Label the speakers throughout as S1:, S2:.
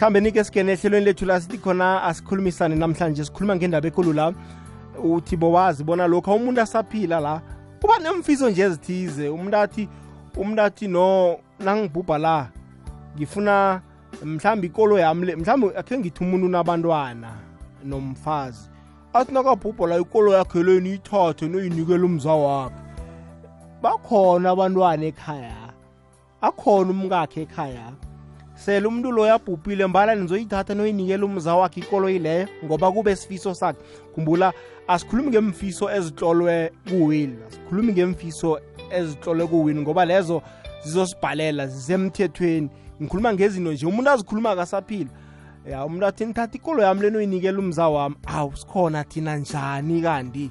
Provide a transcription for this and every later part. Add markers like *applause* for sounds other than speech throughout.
S1: asikhambe-ke singene ehlelweni lethu la sithi khona asikhulumisane namhlanje sikhuluma ngendaba ekulu la. Uthi bowazi bona lokhu umuntu asaphila la kuba nemfiso nje ezithize. Umuntu athi umuntu athi no nangibhubha la ngifuna mhlawumbe ikolo yami le mhlawumbe akhe ngithi umuntu unabantwana nomfazi. Athi nakabhubha la ikolo yakhe le niyithathe noyinikela umza wakhe. Bakhona abantwana ekhaya akhona umkakhe ekhaya. Sele umuntu lo yabhubhile mbala nizoyithatha noyinikela umza wakhe ikolo ileyo ngoba kube sifiso sakhe. Khumbula asikhulumi ngemfiso ezitlolwe kuwini asikhulumi ngemfiso ezitlolwe kuwini ngoba lezo zizosibhalela zisemthethweni. Ngikhuluma ngezinto nje umuntu azikhuluma akasaphila ya umuntu athi nithatha ikolo yami leno yinikela umza wami. Awu sikhona thina njani kanti?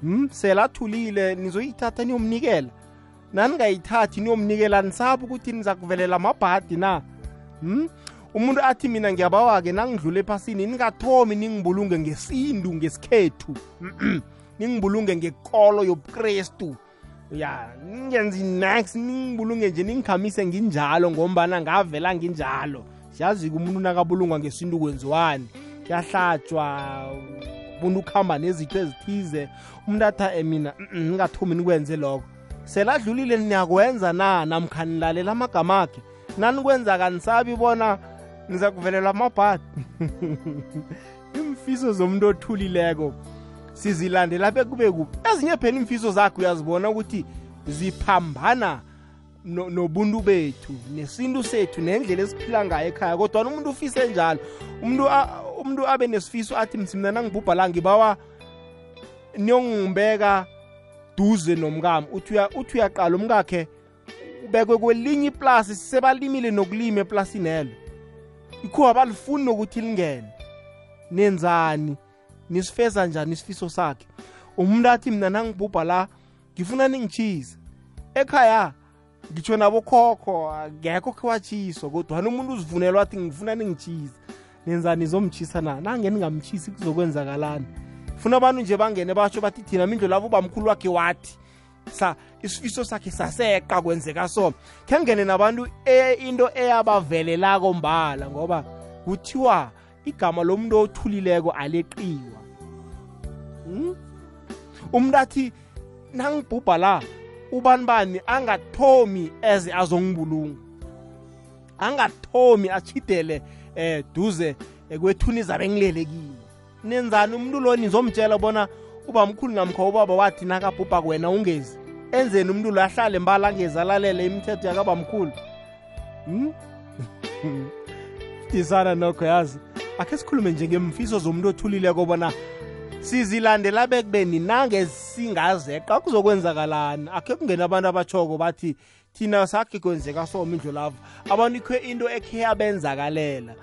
S1: Hmm? selathulile nizoyithatha niyomnikela. Naningayithathi niyomnikela nisabi ukuthi niza kuvelela amabhadi na? hmm? Umuntu athi mina ngiyabawa-ke nangidlule ephasini ningathomi ningibulunge ngesintu ngesikhethu. *clears throat* Ningibulunge ngekolo yobukrestu ya ningenzi next ningibulunge nje ningikhamise nginjalo ngombana ngavela nginjalo. Siyazi-ke umuntu nakabulungwa ngesintu kwenziwani? Kuyahlatshwa umuntu ukuhamba nezitho ezithize. Umuntu atha mina ningathomi nikwenze lokho. Seladlulile niyakwenza na? Namkhanilalela amagama akhe nanikwenza kanisabi bona niza kuvelela amabhadi. *laughs* Imfiso zomuntu othulileko sizilandela apha kube kuphi? Ezinye phela imfiso zakhe uyazibona ukuthi ziphambana nobuntu bethu nesintu sethu nendlela esiphila ngayo ekhaya. Kodwa umuntu ufise njalo umuntu umuntu abe nesifiso athi msimna nangibhubha la ngibawa niyongibeka duze nomkami uthi uthi uyaqala umkakhe ubekwe kwelinye iplasi sebalimile nokulima eplasini elo. Ikhuwa balifuni nokuthi lingene. Nenzani? Nisifeza njani isifiso sakhe? Umuntu athi mina nangibhubha la ngifuna ningichize ekhaya ngitsho nabokhokho ngekho khe watshiswa kodwana umuntu uzivunelwa athi ngifuna ningichize nenzani izomtshisa na? Nange ningamtshisi kuzokwenzakalani funa abantu nje bangene batsho bathi thina mindlo lavo ubamkhulu wakhe wathi sa isifiso sakhe saseqa kwenzeka so. Khe ngene nabantu e, into eyabavelelako mbala ngoba kuthiwa igama lomuntu othulileko aleqiwa. Hmm? umuntu athi nangibhubha la ubani bani angathomi eze azongibulunga? Angathomi achidele eh duze kwethuni zabe ngilelekile nenzani umuntu lo nizomtshela bona uba mkhulu namkho ubaba wathi nakabhubha kwena ungezi enzeni umuntu lo ahlale mbala angezi alalele imithetho yakaba mkhulu. Hmm? *laughs* disana nokho yazi. Akhe sikhulume njengemfiso zomuntu othulileko bona sizilandela bekubeni nange singazeqa kuzokwenzakalani. Akhe kungena abantu abatshoko bathi thina sakhe kwenzeka soma indlu lava. Abantu ikho into ekhe yabenzakalela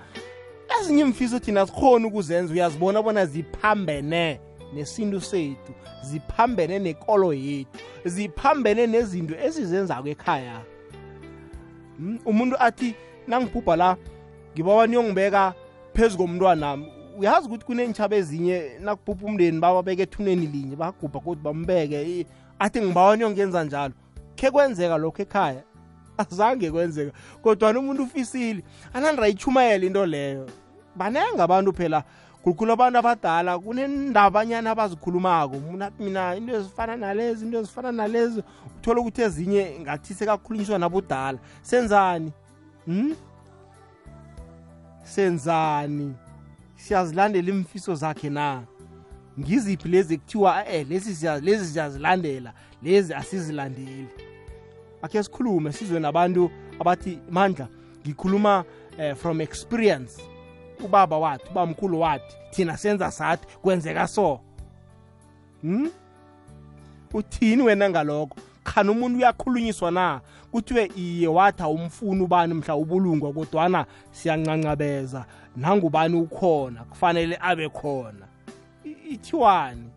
S1: ezinye imfiso thina sikhona ukuzenza uyazibona bona ziphambene. Nesintu sethu ziphambene nekolo yethu ziphambene nezinto esizenzako ekhaya. Hmm, umuntu athi nangibhubha la ngibawa niyongibeka phezu komntwana uyazi ukuthi kunentshaba ezinye nakubhubha umndeni bababeke ethuneni linye bagubha kodwa bambeke athi ngibawa niyongenza njalo. Khe kwenzeka lokho ekhaya? *laughs* Azange kwenzeka kodwa umuntu ufisile anandirayichumayela into leyo. Banenge abantu phela khulukhulu abantu abadala kunendabanyana abazikhulumako. Mina into ezifana nalezi into ezifana nalezi uthola ukuthi ezinye ngathi sekakhulunyiswa nabudala. Senzani? Hmm? senzani? Siyazilandela imfiso zakhe na? Ngiziphi lezi kuthiwa eh lezi lezi siyazilandela lezi asizilandeli? Akhe sikhulume sizwe nabantu abathi mandla ngikhuluma eh, from experience. Ubaba wathi ubamkhulu wathi thina senza sathi kwenzeka so. Hmm? uthini wena ngalokho? Khani umuntu uyakhulunyiswa na? Kuthiwe iye wathi awumfuni ubani mhla ubulungwa kodwana siyancancabeza. Nangubani ukhona? Kufanele abe khona. Ithiwani?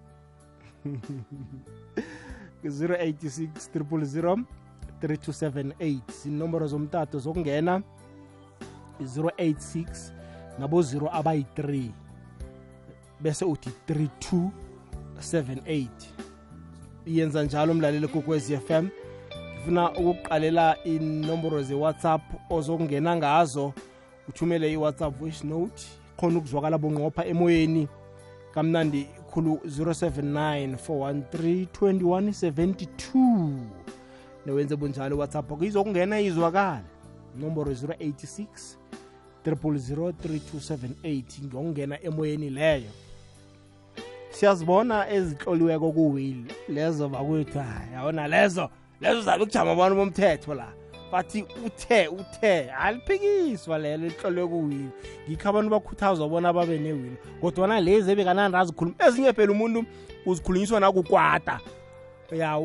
S1: 086 000 3278 zinomboro zomtato zokungena. 086 nabo 0 abayi-3 bese uthi 3278 yenza njalo umlaleli kokwezi FM ngifuna ukuqalela inomboro ze-WhatsApp ozokungena ngazo uthumele i-whatsapp voice note khona ukuzwakala bonqopha emoyeni. Kamnandi khulu 079 413 2172 newenze bunjalo whatsapp yakho izokungena izwakala nomboro 086 3278 ngiyokungena emoyeni leyo. Siyazibona ezihloliweko kuwili lezo bakwethu hayi yabona lezo lezo zabe kujama abantu bomthetho la. Bathi uthe uthe aliphikiswa lelo lihlolwe kuwili ngikho abantu bakhuthazwa bona babe newili kodwana lezi ebekanandi azikhuluma ezinye phela umuntu uzikhulunyiswa nakukwata. Ya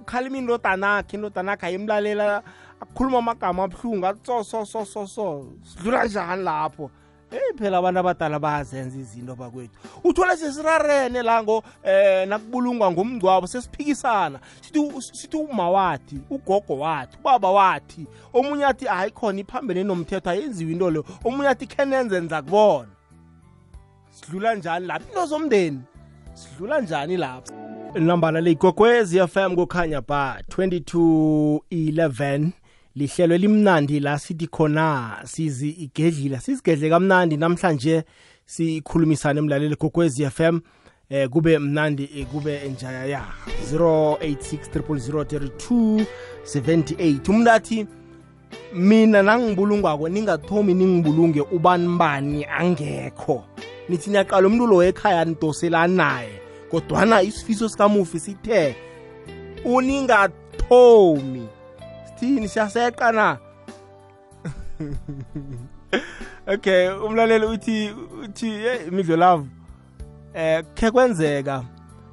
S1: ukhalima indodanakhe indodanakhe ayimlalela akhuluma amagama abuhlungu athi so so so so so sidlula njani lapho? Eyi phela abantu abadala bayazenza izinto bakwethu. Uthole sesirarene la ngo eh nakubulungwa ngomngcwabo sesiphikisana. Sithi sithi uma wathi ugogo wathi ubaba wathi omunye athi hayi khona iphambene nomthetho ayenziwe into leyo. Omunye athi khenenze niza kubona. Sidlula njani lapho? Into zomndeni. Sidlula njani lapho? Inambala leyigogwezi FM kukhanya ba 2211 lihlelo elimnandi la sithi khona sizi igedlila sizigedle kamnandi namhlanje sikhulumisane emlaleli gogwezi FM eh kube mnandi eh, kube njaya ya. 0863003278 umuntu athi mina nangibulungwako ningathomi ningibulunge ubanibani angekho. Nithi niyaqala umuntu lo ekhaya nidosela naye kodwana isifiso sikamufi sithe uningathomi sithini siyaseqa na? *laughs* Okay umlaleli uthi uthi hey midlo love eh ke kwenzeka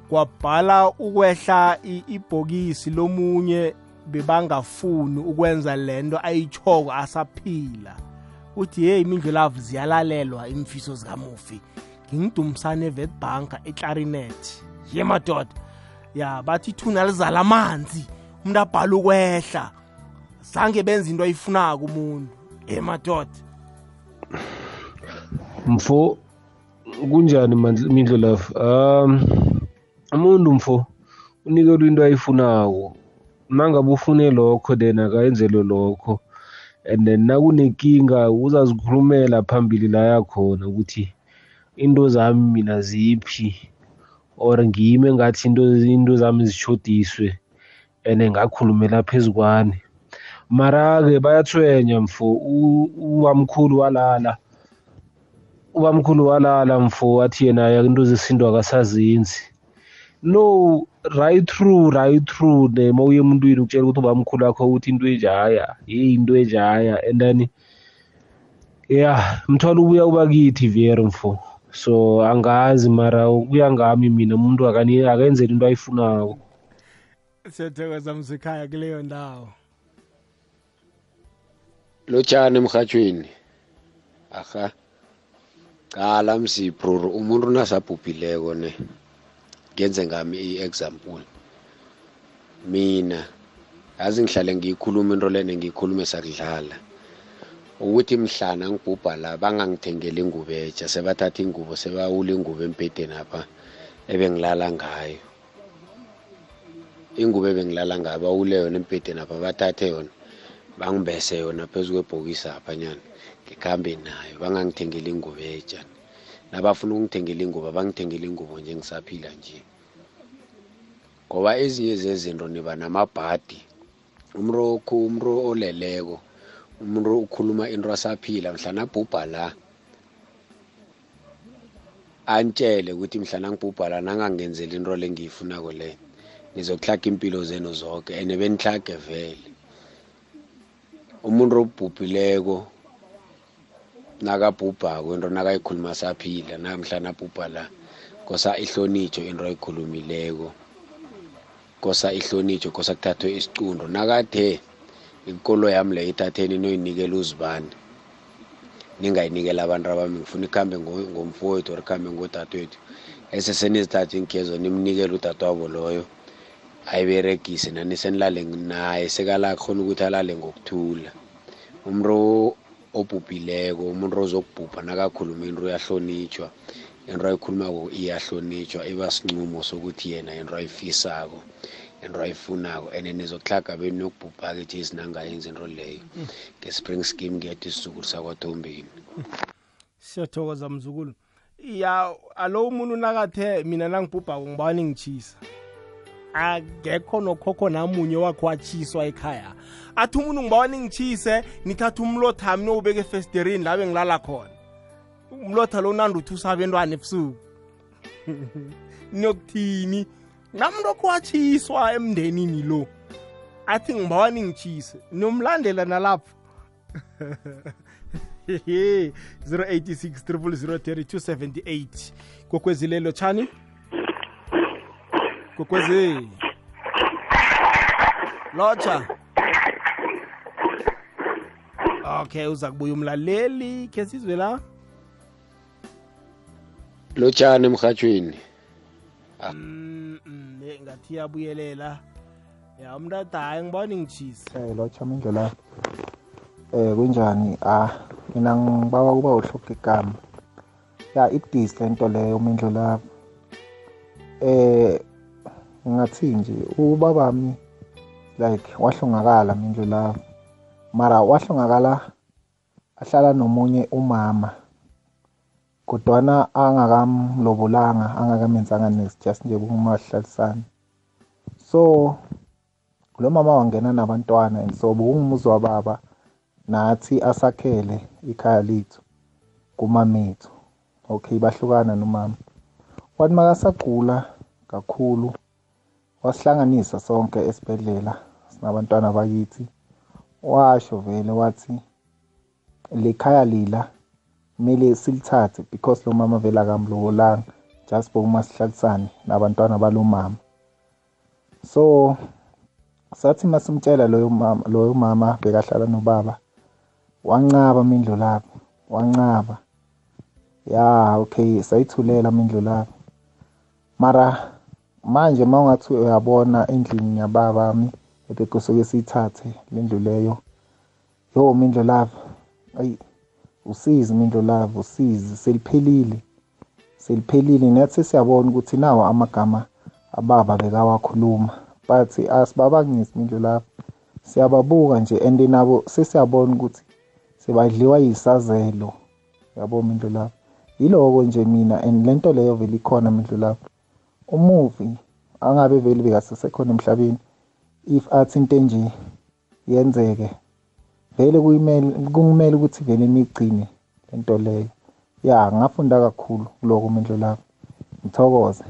S1: kwabhala ukwehla ibhokisi lomunye bebangafuni ukwenza lento ayichoko asaphila. Uthi hey mindlu love ziyalalelwa imfiso zikamufi. Ngingidumisane evetbank eclarinet. Ye madoda. Ya bathi ithuna lizala amanzi. Umuntu abhala ukwehla. Zange benze into ayifunako umuntu. Emadoda
S2: mfo kunjani mindlo love um umuntu mfo unikelwe into ayifunako. Nangabe ufune lokho then akayenzelwe lokho. And then nakunenkinga uzazikhulumela phambili la yakhona ukuthi into zami mina ziphi or ngimi engathi into into zami zishodiswe and ngakhulumela phezukwane mara-ke bayathwenya mfo. Ubamkhulu walala. Ubamkhulu walala mfo wathi yena into zesintu akasazenzi no right through right through nema uye emuntwini ukutshela ukuthi ubamkhulu akho ukuthi into enjaya. Yeyi into enjaya. And then ya mthwala ubuya uba kithi vere mfo. So angazi mara kuya ngami mina umuntu akenzela into ayifunako.
S1: Siyathokoza mzikhaya kuleyo ndawo.
S3: Lotshani emhathweni aha qala msiphuru umuntu nasabhubhileko ne ngenze ngami i-example. Mina yazi ngihlale ngiyikhuluma into lene ngiyikhulume sakudlala. Ukuthi mhlana ngibhubha la bangangithengeli ingubo etsha sebathatha ingubo sebawula ingubo empedeni apha ebengilala ngayo. Ingubo ebengilala ngayo bawule yona empedeni apha bathathe yona. Bangibese yona phezu kwebhokisi apha nyana. Ngikhambe nayo bangangithengeli ingubo etsha nabafuna ukungithengela ingubo bangithengela ingubo nje ngisaphila nje. Ngoba ezinye zezinto niba namabhadi umntu umntu oleleko umuntu ukhuluma into asaphila mhlana abhubha la antshele ukuthi mhlana ngibhubha la nangangenzeli into le ngiyifunako le nizokuhlaga impilo zenu zonke and benihlage vele. Umuntu obhubhileko nakabhubhako into nakayikhuluma asaphila namhlana abhubha la kosa ihlonitsho into ayikhulumileko kosa ihlonitsho kosa kuthathwe isicundo nakathe ikolo yami leyo ithatheni noyinikela uzibani ningayinikela abantu abami ngifuna ikhambe ngomfowethu or ikhambe ngodadewethu. Esesenizithathe inkhezo nimnikele udadewabo loyo. Ayiberegise nani senilale naye sekala khona ukuthi alale ngokuthula. Umuntu obhubhileko umuntu ozokubhubha nakakhuluma into uyahlonitshwa into ayikhulumako iyahlonitshwa iba sincumo sokuthi yena into ayifisako into ayifunako and nizokuhlaga beniyokubhubha-ke ethi sinangayenzi into leyo. Nge-spring scheme ngethi isizukulu sakwathombeni.
S1: Siyathokoza mzukulu. Ya alo umuntu nakathe mina nangibhubhako ngibawa ningitshisa akekho nokhokho namunye wakho watshiswa ekhaya. Athi umuntu ngibawa ningitshise nithatha umlotha ami niyowubeka efesterini labe ngilala khona. Umlotha lo nandi uthi usabentwana ebusuku. *laughs* Niyokuthini namuntu okho watshiswa emndenini lo. Athi ngibawa ningitshise nomlandela nalapho. 086 3278 kokwezilelo chani kokwezi lotsha. Okay uza kubuya umlaleli. Khe sizwe la.
S3: Lotshani emrhatshweni
S1: Mm, mm, eh, ngathi iyabuyelela. Ya umntu hayi ngibona ngitshisa
S4: Eh lo chama indlela eh kunjani? Ah mina ngibawa kuba uhloka igama. Ya ibudisi lento leyo mindlo lapho eh ngathi nje ubabami like wahlongakala mindlo lapho mara wahlongakala ahlala nomunye umama kodwana angakamlobolanga angakamenzanga next just nje kungumahlalisana so lo mama wangena nabantwana and so bungumuzi wababa nathi asakhele ikhaya lethu kumamethu. Okay bahlukana nomama. Wathi makasagula kakhulu wasihlanganisa sonke esibhedlela sinabantwana bakithi. Washo vele wathi lekhaya lila kumele silithathe because lo mama vele akamlobolanga just bokuma sihlalisane nabantwana balo mama. So sathi masimtshela loyo mama loyo mama bekahlala nobaba wancaba mindlu lapho wancaba. Ya okay sayithulela mindlu lapho. Mara manje mawungathi uyabona endlini yababami ebekusuke siyithathe lendlu leyo. Yo mindlu lapho ayi usizi mindlu lapho usizi seliphelile seliphelile. Nathi siyabona ukuthi nawo amagama ababa bekawakhuluma but asibabangisi mindlu lapho siyababuka nje and nabo sesiyabona ukuthi sebadliwa yisazelo. Yabo mindlu lapho yiloko nje mina and lento leyo vele ikhona mindlu lapho umuvi angabe vele bekasesekhona emhlabeni if athi into enje yenzeke vele kuyimele kumele ukuthi vele nigcine lento leyo. Ya ngafunda kakhulu kuloko mindlu lapho ngithokoze.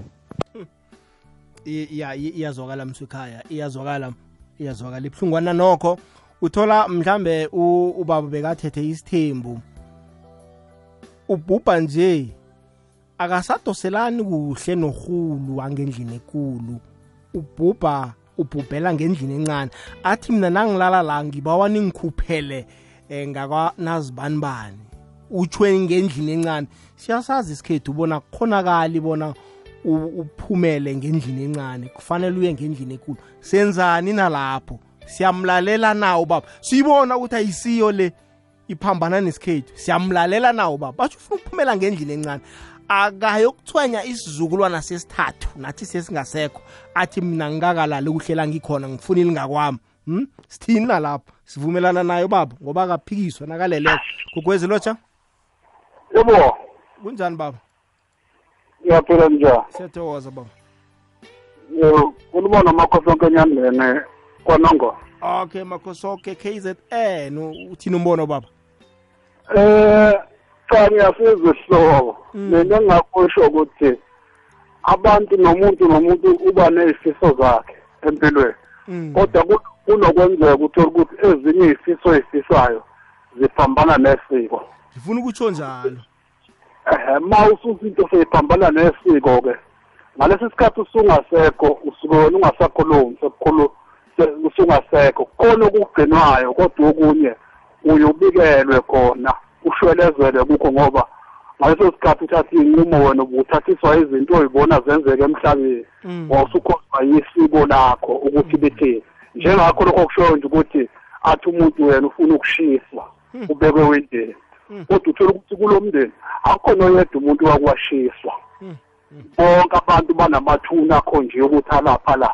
S1: Ya iyazwakala msukhaya iyazwakala iyazwakala. Ibuhlungwana nokho. Uthola mhlambe ubaba bekathethe isithembu. Ubhubha nje. Akasadoselani kuhle norhulu angendlini ekulu. Ubhubha ubhubhela ngendlini encane. Athi mina nangilala la ngibawa ningikhuphele um ngakwanazibani utshweni ngendlini encane. Siyasazi isikhethu bona kukhonakali bona u- uphumele ngendlini encane. Kufanele uye ngendlini ekulu. Senzani nalapho? Siyamlalela nawo baba siyibona ukuthi ayisiyo le iphambana nesikhethu. Siyamlalela nawo baba basho ufuna ukuphumela ngendlini encane. Akayokuthwenya isizukulwana sesithathu nathi sesingasekho. Athi mina ngikakalali ukuhlela ngikhona ngifuna ilingakwami. Hm sithini nalapho sivumelana nayo baba ngoba akaphikiswa nakaleleko. Gugwezi lotsha?
S5: Yebo.
S1: Kunjani baba?
S5: Ngiyaphila njani
S1: siyathokoza baba.
S5: Yebo, kuluma nomakhosi onke enyandlene kwanongo.
S1: Okay makhosoke kzn u- uthini umbono baba?
S5: Eh cha ngiyasizwa isihloko mina engingakusho ukuthi abantu nomuntu nomuntu uba nezifiso zakhe empilweni.
S1: Mm.
S5: kodwa ku- kunokwenzeka uthola ukuthi ezinye izifiso ezifisayo ziphambana nesiko.
S1: Ngifuna ukutsho njalo.
S5: Ehe ma usuthi into seyiphambana nesiko-ke ngalesi sikhathi usungasekho usuke wena ungasakhulumi sekukhulu se- usungasekho. Khona okugcinwayo kodwa okunye uye ubikelwe khona. Ushwelezelwe kukho ngoba ngaleso sikhathi uthatha iy'nqumo wena ubuthathiswa izinto oy'bona zenzeka emhlabeni
S1: Mm.
S5: wawusukhohlwa yisiko lakho ukuthi bethini. Njengakho lokho kushoyo nje ukuthi athi umuntu wena ufuna ukushiswa ubekwe wendeni kodwa uthola ukuthi kulo mndeni akukhona oyedwa umuntu wakwashiswa. Bonke abantu banamathuna akho nje ukuthi alapha la.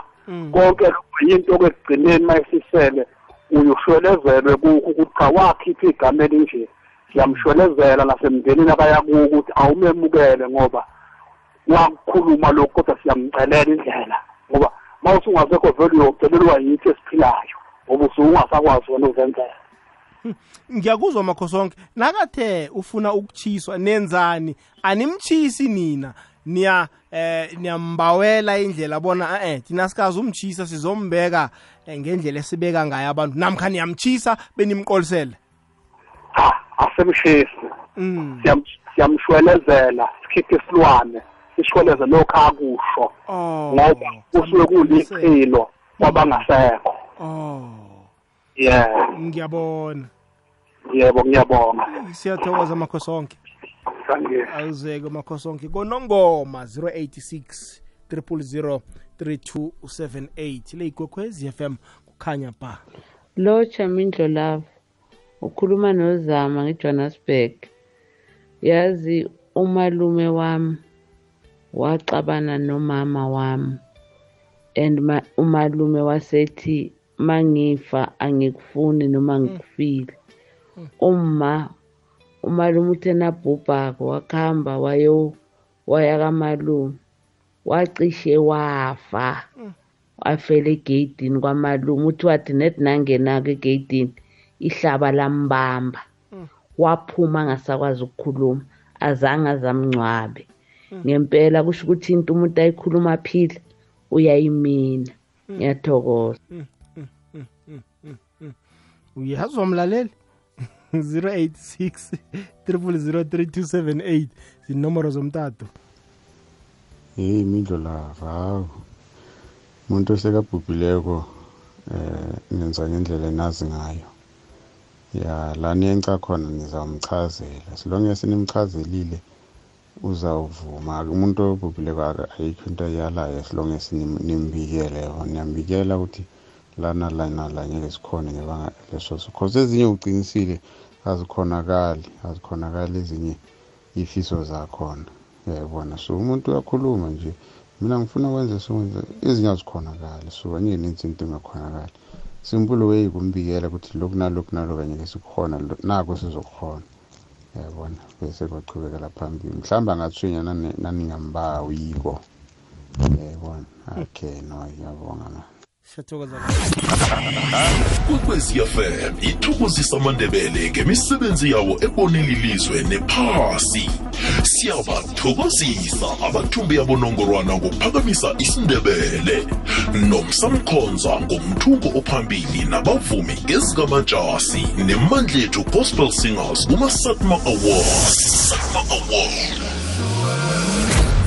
S5: Konke yinto ekugcineni mayisisele uyushwelezelwe kukho ukuthi cha wakhipha igama elinje. Siyamshwelezela nasemndenini akaya kuwo ukuthi awumemukele ngoba wakukhuluma lokhu kodwa siyamcelela indlela. Ngoba ma usungasekho vele uyocelelwa yithi esiphilayo ngoba usungasakwazi wena ukuzenzela.
S1: Ngiyakuzwa makhosonke nakathe ufuna ukuchiswa nenzani? Animchisi nina. Niya eh niyambawela indlela bona eh thina sikazi umchisa sizombeka eh, ngendlela esibeka ngayo abantu. Namkha niyamchisa benimqolisele.
S5: Cha asemshisi
S1: mm.
S5: Siyam- siyamshwelezela sikhiphe isilwane sishweleze lokhu akusho.
S1: Oh
S5: ngoba kusuke kulichilo kwabangasekho
S1: oh.
S5: Yeah.
S1: Ngiyabona.
S5: Yebo ngiyabonga.
S1: Siyathokoza makhosonke
S5: sangiyena
S1: awuzeke makhosonke konongoma 086 000 3278 le igwekhwezi FM kukhanya ba
S6: Locha Mindlo Love ukhuluma noZama ngeJohannesburg. Yazi umalume wami waxabana nomama wami and ma, umalume wasethi mangifa angikufuni noma ngikufile. Uma umalume uthena bhubhako wakhamba wayo waya kamalume. Wacishe wafa. Wafela egeyidini kwamalume. Uthi wathi net nangenako egeyidini ihlaba lambamba. Waphuma angasakwazi ukukhuluma azange azamngcwabe. Ngempela kusho ukuthi into umuntu ayikhuluma aphile uyayimina. Ngiyathokoza.
S1: Uyazwa mlaleli 086 3003278 zinomboro zomtato.
S7: Hey imidlo lava hawu umuntu osekabhubhileko eh nenza ngendlela enazi ngayo. Ya la niyenca khona nizamchazela. Silonge sinimchazelile uzawuvuma. Umuntu obhubhileko aka- ayikho into ayalayo silonge nimbikele yona. Niyambikela ukuthi lana lana la ngeke sikhone ngebanga leso sikhoze ezinye uqinisile azikhonakali azikhonakali ezinye ifiso zakhona. Yayibona? So umuntu uyakhuluma nje. Mina ngifuna kwenze so ezinye azikhonakali. So angeke nenze into engakhonakali. Simple way kumbikela ukuthi lokhu nalokhu nalokhu angeke sikukhona lo- nako sizokukhona yayibona bese kwachubekela phambili. Mhlawumbe angathwinya nani- naningambawiko yayibona okay no ngiyabonga man
S1: siyathokoza.
S8: Kwekwezi fm ithokozisa amandebele ngemisebenzi yawo ebonela ilizwe nephasi. Siyabathokozisa abathumbi abonongorwana ngokuphakamisa isindebele. Nomsamkhonza ngomthungo ophambili nabavumi ezikamatshasi nemandlethu gospel singers kuma-satma awards. Satma Awards.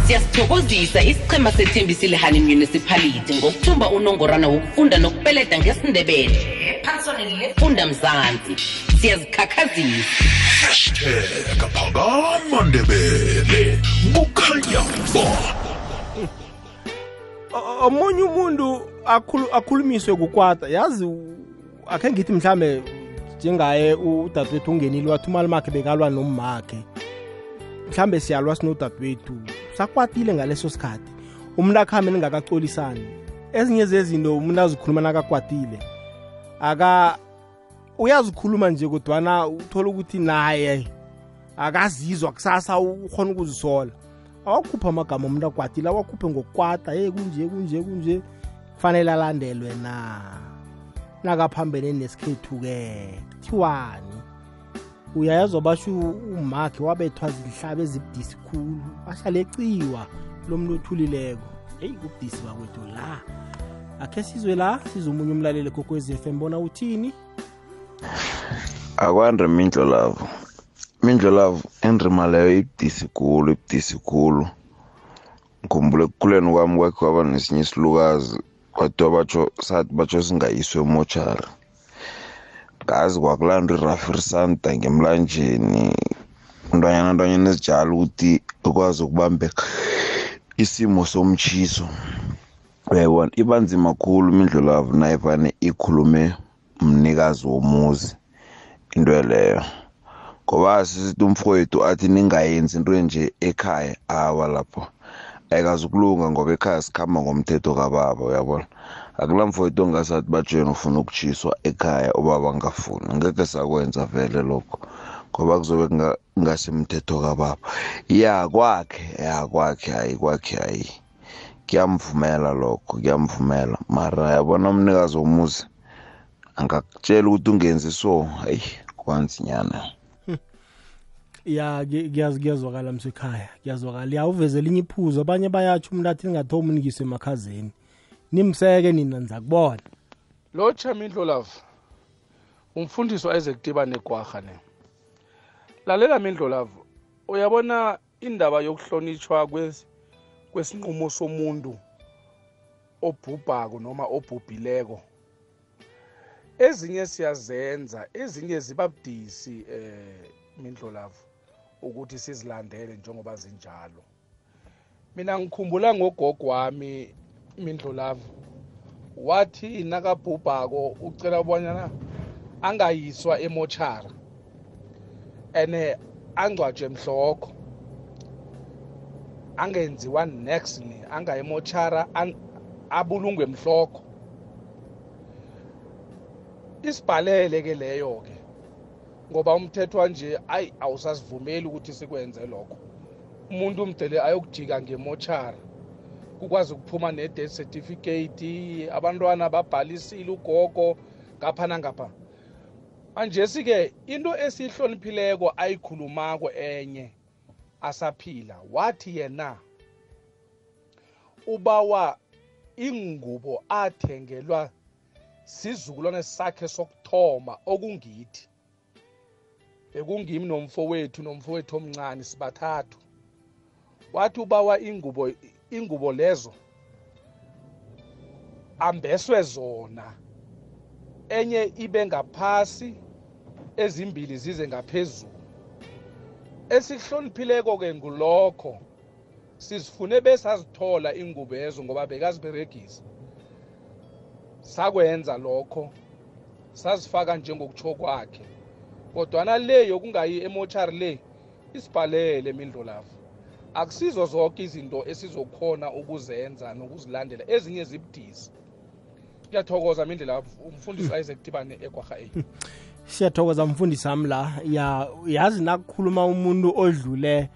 S9: Siyasithokozisa isichema sethembisile hani municipality ngokuthumba unongorana wokufunda nokupeleda ngesindebele. Ephaliswaneni lefunda mzansi. Siyazikhakhazisa.
S8: Hashtag phakama ndebele. Kukhanya ba.
S1: Omunye umuntu akhulu akhulumiswe kukwata yazi akhe ngithi mhlambe njengaye udadewethu ungenile wathi umali makhe bekalwa nommakhe. Mhlambe siyalwa sinodadewethu sakwatile ngaleso sikhathi. Umuntu akhambe ningakacolisani ezinye zezinto umuntu azikhuluma nakakwatile. Aka uyazikhuluma nje kodwana uthola ukuthi naye akazizwa kusasa ukhona ukuzisola. Awakhupha amagama omuntu akwatile awakhuphe ngokukwata hey kunje kunje kunje. Kufanele alandelwe na? Nakaphambene nesikhethu-ke kuthiwani uyayazwa basho umakhe wabethwa zihlaba ezibudisi khulu ahlaleqiwa lo muntu othulileko. Heyi kubudisi bakwethu la. Akhe sizwe la sizomunye umlaleli kokwezi FM bona uthini?
S10: Akwande mindlo lavo mindlo lavo indrima leyo ibudisi khulu ibudisi khulu. Ngikhumbule ekukhuleni kwami kwakhe kwaba nesinye isilukazi kwathiwa batsho sathi batsho singayiswe emochari ngazi kwakulandwa irafirisanta ngemlanjeni ntwanyana ntwanyana ezijala ukuthi ikwazi ukubambeka isimo somtshiso. Uyayibona? Iba nzima khulu imindlu lavo nayivane ikhulume mnikazi womuzi into leyo ngoba sisithi umfowethu athi ningayenzi into nje ekhaya. Awa lapho. Ayikazukulunga ngoba ekhaya sikhamba ngomthetho kababa uyabona? Akulamfowethu ongasathi bajeni ufuna ukutshiswa ekhaya ubaba angafuni. Ngeke sakwenza vele lokho ngoba kuzobe kunga- kungasemthetho kababa. Ya kwakhe ya kwakhe hayi kwakhe hayi. Kuyamvumela lokho kuyamvumela. Mara yabona umnikazi womuzi angakutshela ukuthi ungenzi so hayi kwanzinyana
S1: ya ki- kuyazi kuyazwakala msekhaya kuyazwakala. Ya uveze elinye iphuzo abanye bayatsho umuntu athi ningathomi unikise emakhazeni. Nimseke nina niza kubona
S5: lo chamindlo love umfundisi wa-isaac tiba negwarha ne. Lalela mindlo love uyabona indaba yokuhlonitshwa kwes- kwesinqumo somuntu obhubhako noma obhubhileko. Ezinye siyazenza ezinye ziba budisi eh mindlo love ukuthi sizilandele njengoba zinjalo. Mina ngikhumbula ngogogo wami mindlo love wathi nakabhubhako ucela ubonyana angayiswa emochara ene angcwatshwe mhlokho. Angenziwa nextly angayemochara abulungwe mhlokho. Isibhalele ke leyo ke ngoba umthetho wanje ayi awusasivumeli ukuthi sikwenze lokho. Umuntu umdele ayokujika ngemochara kukwazi ukuphuma ne-death certificate abantwana babhalisile ugogo ngapha nangapha. Manje sike into esiyihloniphileko ayikhulumako enye asaphila. Wathi yena ubawa ingubo athengelwa sizukulwane sakhe sokuthoma okungithi. Bekungimi nomfowethu nomfowethu omncane sibathathu. Wathi ubawa ingubo ingubo lezo ambeswe zona. Enye ibe ngaphasi ezimbili zize ngaphezulu. Esihloniphileko ke ngulokho sizifune besazithola ingubo ezo ngoba bekaziberegisa. Sakwenza lokho sazifaka njengokutsho kwakhe kodwana le yokungayi emochari le isibhalele mindlolavu akusizo zonke izinto esizokhona ukuzenza nokuzilandela. Ezinye zibudisi. Kuyathokoza mindlela umfundisi isaac tibane egwarha a. *laughs*
S1: Siyathokoza mfundisi sami la. Ya yazi nakukhuluma umuntu odlule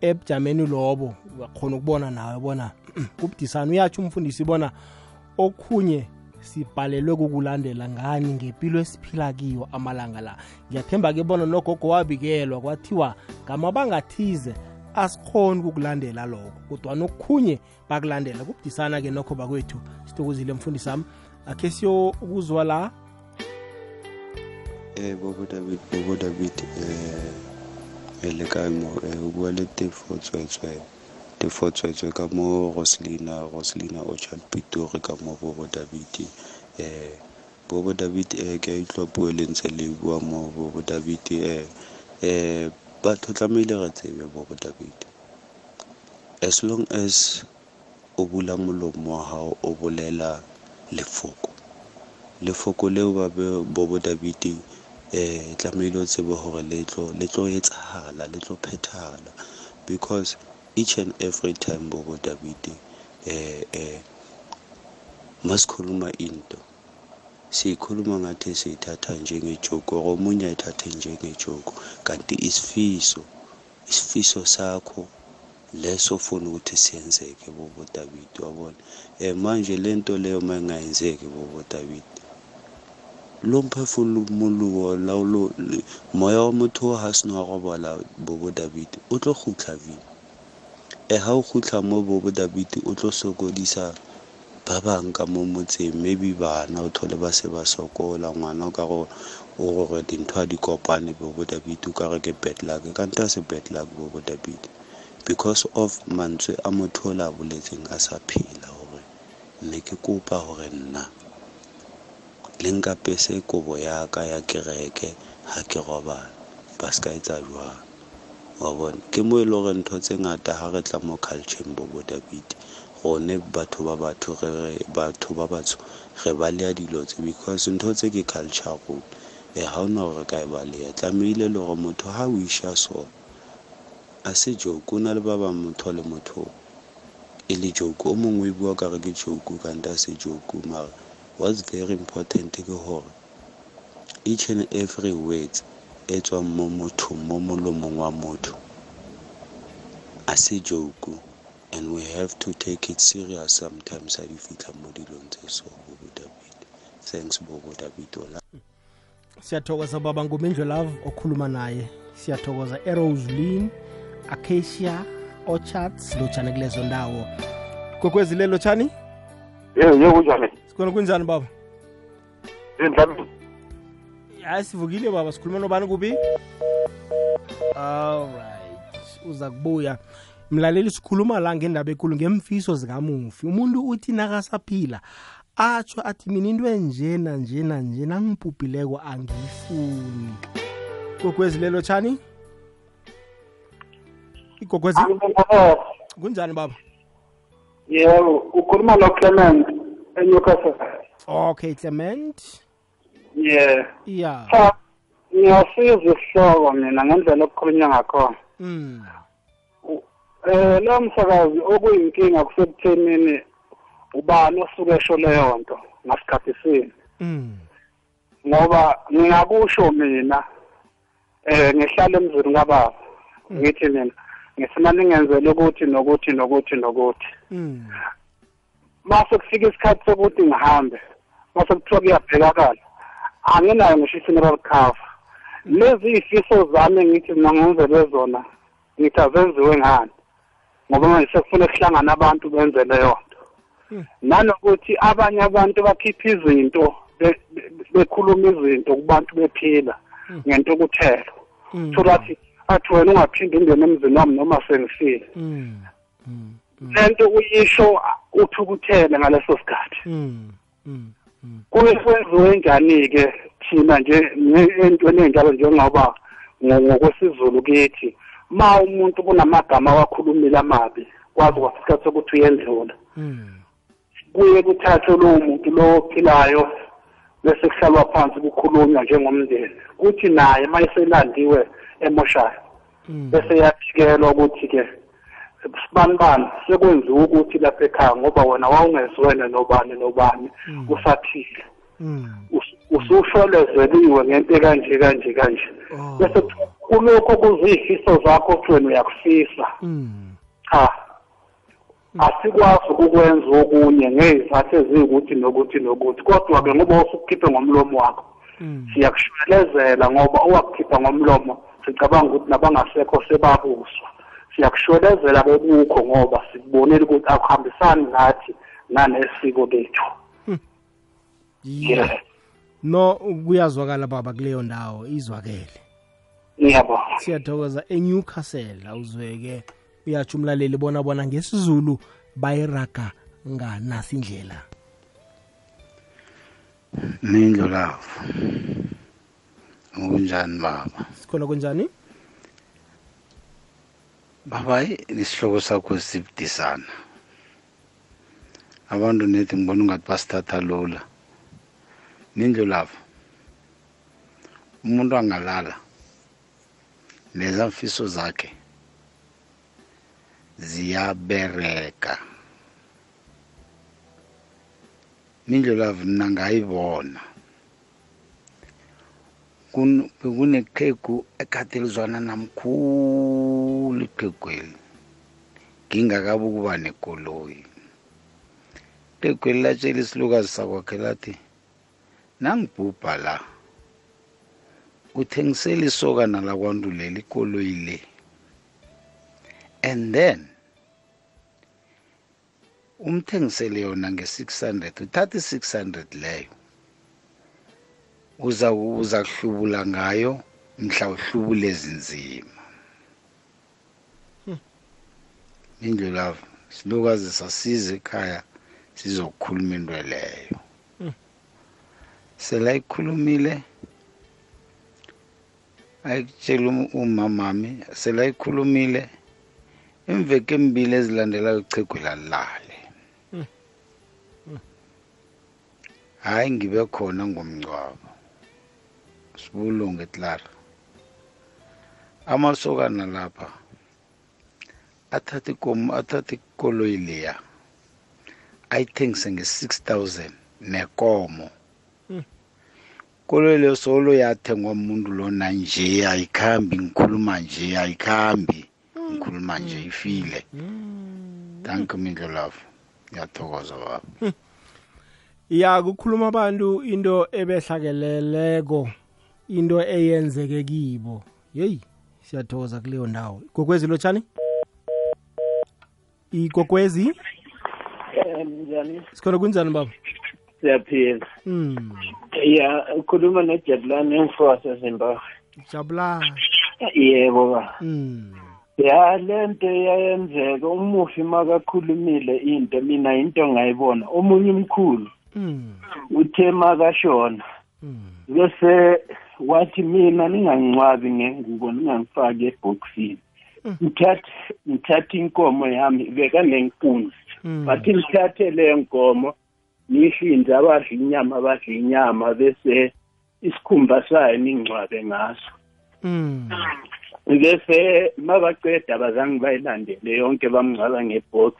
S1: ebujameni lobo. Uyakhona ukubona nawe bona *clears throat* kubudisana uyatsho umfundisi bona okhunye sibhalelwe kukulandela ngani ngempilo esiphila kiyo amalanga la. Ngiyathemba ke bona nogogo wabikelwa kwathiwa ngamabanga athize asikhoni ukukulandela lokho kodwana okukhunye bakulandela kubudisana ke nokho bakwethu. Sithokozile mfundisi sami akhe siyokuzwa la?
S11: Eh Bobo David Bobo David eh le ka mo eh o bua le tefo tswetswe tefo tswetswe ka mo Roslina Roslina Orchard Pitori ka mo Bobo David eh Bobo David eh ke a itlwa puo le ntse le bua mo Bobo David eh eh batho tlamehile re tsebe Bobo David as long as o bula molomo wa hao o bolela lefoko. Lefoko leo ba Bobo David eh tlamehile o tsebe hore le tlo le tlo etsahala le tlo phethala. Because each and every time Bobo David eh eh masikhuluma into siyikhuluma ngathi siyithatha njengejoko or omunye ayithathe njengejoko. Kanti isifiso isifiso sakho leso ufuna ukuthi siyenzeke Bobo David wabona eh manje lento leyo mayingayenzeki Bobo David. Lo mphefumologo laolo moya wa motho ha se no robola bobo david o tlo kgutla vile e ha o kgutla mo bobo david o tlo sokodisa ba bang ka mo motseng maybe bana o thole ba se ba sokola ngwana ka go o gore dintho a di kopane bo david o ka re ke bad luck. Ka nta se bad luck bo david because of mantswe a motho o la boletseng a sa phela gore ne ke kopa gore nna le nka pese kobo ya ka ya kereke ha ke robala. Ba se ka etsa jwang wa bona? Ke mo e le gore ntho tse ngata ha re tla mo cultureng bo david gone batho ba ba batsho re baleya dilo tse because ntho tse ke culture rona e ga ona gore ka e baleya tlamehile le gore motho ga o iša so a se joke o na le ba bang motho le motho e le joke. O mongwe e bua kare ke joke kante a se joke mara what's very important ke gore each and every words e tswang mo mothong mo molomong wa motho a se joke and we have to take it serious. Sometimes ha di fitlha mo dilong tse so bobo david. Thanks bobo david. Ola
S1: siyathokoza baba ngumindlu love okhuluma naye. Siyathokoza lean acacia orchards lotshani kulezo ndawo. Kokwezile lotshani?
S5: Ye ye kunjani?
S1: Sikhona kunjani baba?
S5: Indlami
S1: hayi sivukile baba. Sikhuluma nobani kubi? Alright uza kubuya mlaleli sikhuluma la ngendaba ekulu ngemfiso zikamufi. Umuntu uthi nakasaphila atsho athi mina into enjena njena nje nangibhubhileko angiyifuni. Gogwezilelo tshani? Igogwezi? Kunjani baba?
S5: Yebo ukhuluma no-clement eNewcastle.
S1: Okay clement.
S5: Yeah. Cha ngiyasiza isihloko mina ngendlela okukhulunywa ngakhona.
S1: Mm.
S5: Eh lo msakazi okuyinkinga kusekuthenini ubani osuke esho leyo nto ngasikhathi sini?
S1: Mm.
S5: ngoba ngingakusho mina eh ngihlala emzini kababa ngithi mina ngifuna ningenzele ukuthi nokuthi nokuthi nokuthi.
S1: Mm.
S5: mase kufika isikhathi sokuthi ngihambe mase kuthiwa kuyabhekakala anginayo ngisho i-funeral cover. Lezi ifiso zami ngithi mina ngenzele zona ngithi azenziwe ngani? Ngoba manje sekufuna kuhlangana abantu benze leyo nto nanokuthi abanye abantu bakhipha izinto be- be- bekhuluma izinto kubantu bephila ngento okuthelo thola athi athi wena ungaphinde ungene emzini wami noma sengifile. Lento uyisho uthukuthele ngaleso sikhathi. Kuye kwenziwe njani-ke thina nje entweni enjalo njengoba ngo- ngokwesizulu kithi? Ma umuntu kunamagama awakhulumile amabi kwazi kwasikhathi sokuthi uyendlula
S1: Mm.
S5: kuye kuthathwe lowo muntu lo ophilayo bese kuhlalwa phansi kukhulunywa njengomndeni. Kuthi naye uma eselandiwe emoshaya bese yafikelwa ukuthi-ke sibani bani sekwenziwe ukuthi lapha ekhaya ngoba wena wawungeziwena nobani nobani usaphile Us- ususholezeliwe ngento ekanje kanje kanje. Bese kuthiwa kulokho kuziyifiso zakho kuthi wena uyakufisa cha asikwazi ukukwenza okunye ngey'zathu eziyukuthi nokuthi nokuthi kodwa-ke ngoba usukukhiphe ngomlomo wakho siyakushwelezela ngoba owakukhipha ngomlomo sicabanga ukuthi nabangasekho sebabuswa. Siyakushwelezela bebukho ngoba sikubonile ukuthi akuhambisani nathi nanesiko lethu.
S1: Yeah. No kuyazwakala baba kuleyo ndawo. Izwakele.
S5: Ngiyabonga
S1: siyathokoza. eNewcastle awuzweke. Uyatsho umlaleli bona bona ngesizulu bayiraga nganasi indlela
S12: mindlo lavo. Ukunjani baba?
S1: Sikhona kunjani?
S12: Baba hayi isihloko sakho sibudisana. Abantu nethi ngibona ungathi basithatha lula. Mindlo lavo. Umuntu angalala. Leza mfiso zakhe ziyabereka. Mindlo lavo mina ngayibona kun- bekuneqhegu ekade lizwana namkhulu iqhegweli ngingakabi ukuba nekoloyi. Iqhegweli latshela isilukazi sakwakhe lathi nangibhubha la. Uthengisela isokana lakwandulela ikoloyi le. And then umthengisele yona nge-600 uthatha i-600 leyo uza uza kuhlubula ngayo mhla uhlubule ezinzima indlu lavo silukazi sasize ekhaya sizokukhuluma into leyo. Selayikhulumile ayikutshela um- umamami selayikhulumile imveke embili ezilandelayo uchegu lalale. Hayi ngibe khona ngomngcwabo. Sibulunge clara. Amasokana lapha athatha ikomo athatha ikomo ikoloyi leya ayithengise nge-6000 nekomo. Koloyi leyo solo yathengwa umuntu lona nje ayikhambi ngikhuluma nje ayikhambi. Ngikhuluma nje ifile. Thank you mindlo love. Ngiyathokoza baba.
S1: Ya kukhuluma abantu into ebehlakeleleko into eyenzeke kibo. Yeyi siyathokoza kuleyo ndawo. Igogwezi lotshani igogwezi
S13: njani?
S1: Sikhona kunjani baba?
S13: Siyaphila.
S1: Mm.
S13: ya ukhuluma nojabulani emfosa zimbabwe
S1: jabula
S13: yebo ba.
S1: Mm.
S13: ya le nto iyayenzeka umufi makakhulumile into mina into ngayibona omunye umkhulu
S1: Mm.
S13: uthe makashona. Bese wathi mina ningangcwabi ngengubo ningangifaki ebhokisini. Ngithathe ngithathe inkomo yami bekanenkunzi bathi ngithathe le nkomo nihlinze abadla inyama abadla inyama bese isikhumba sayo ningcwabe ngaso.
S1: Mm.
S13: bese mabaqeda abazange bayilandele yonke bamngcwaba ngebox.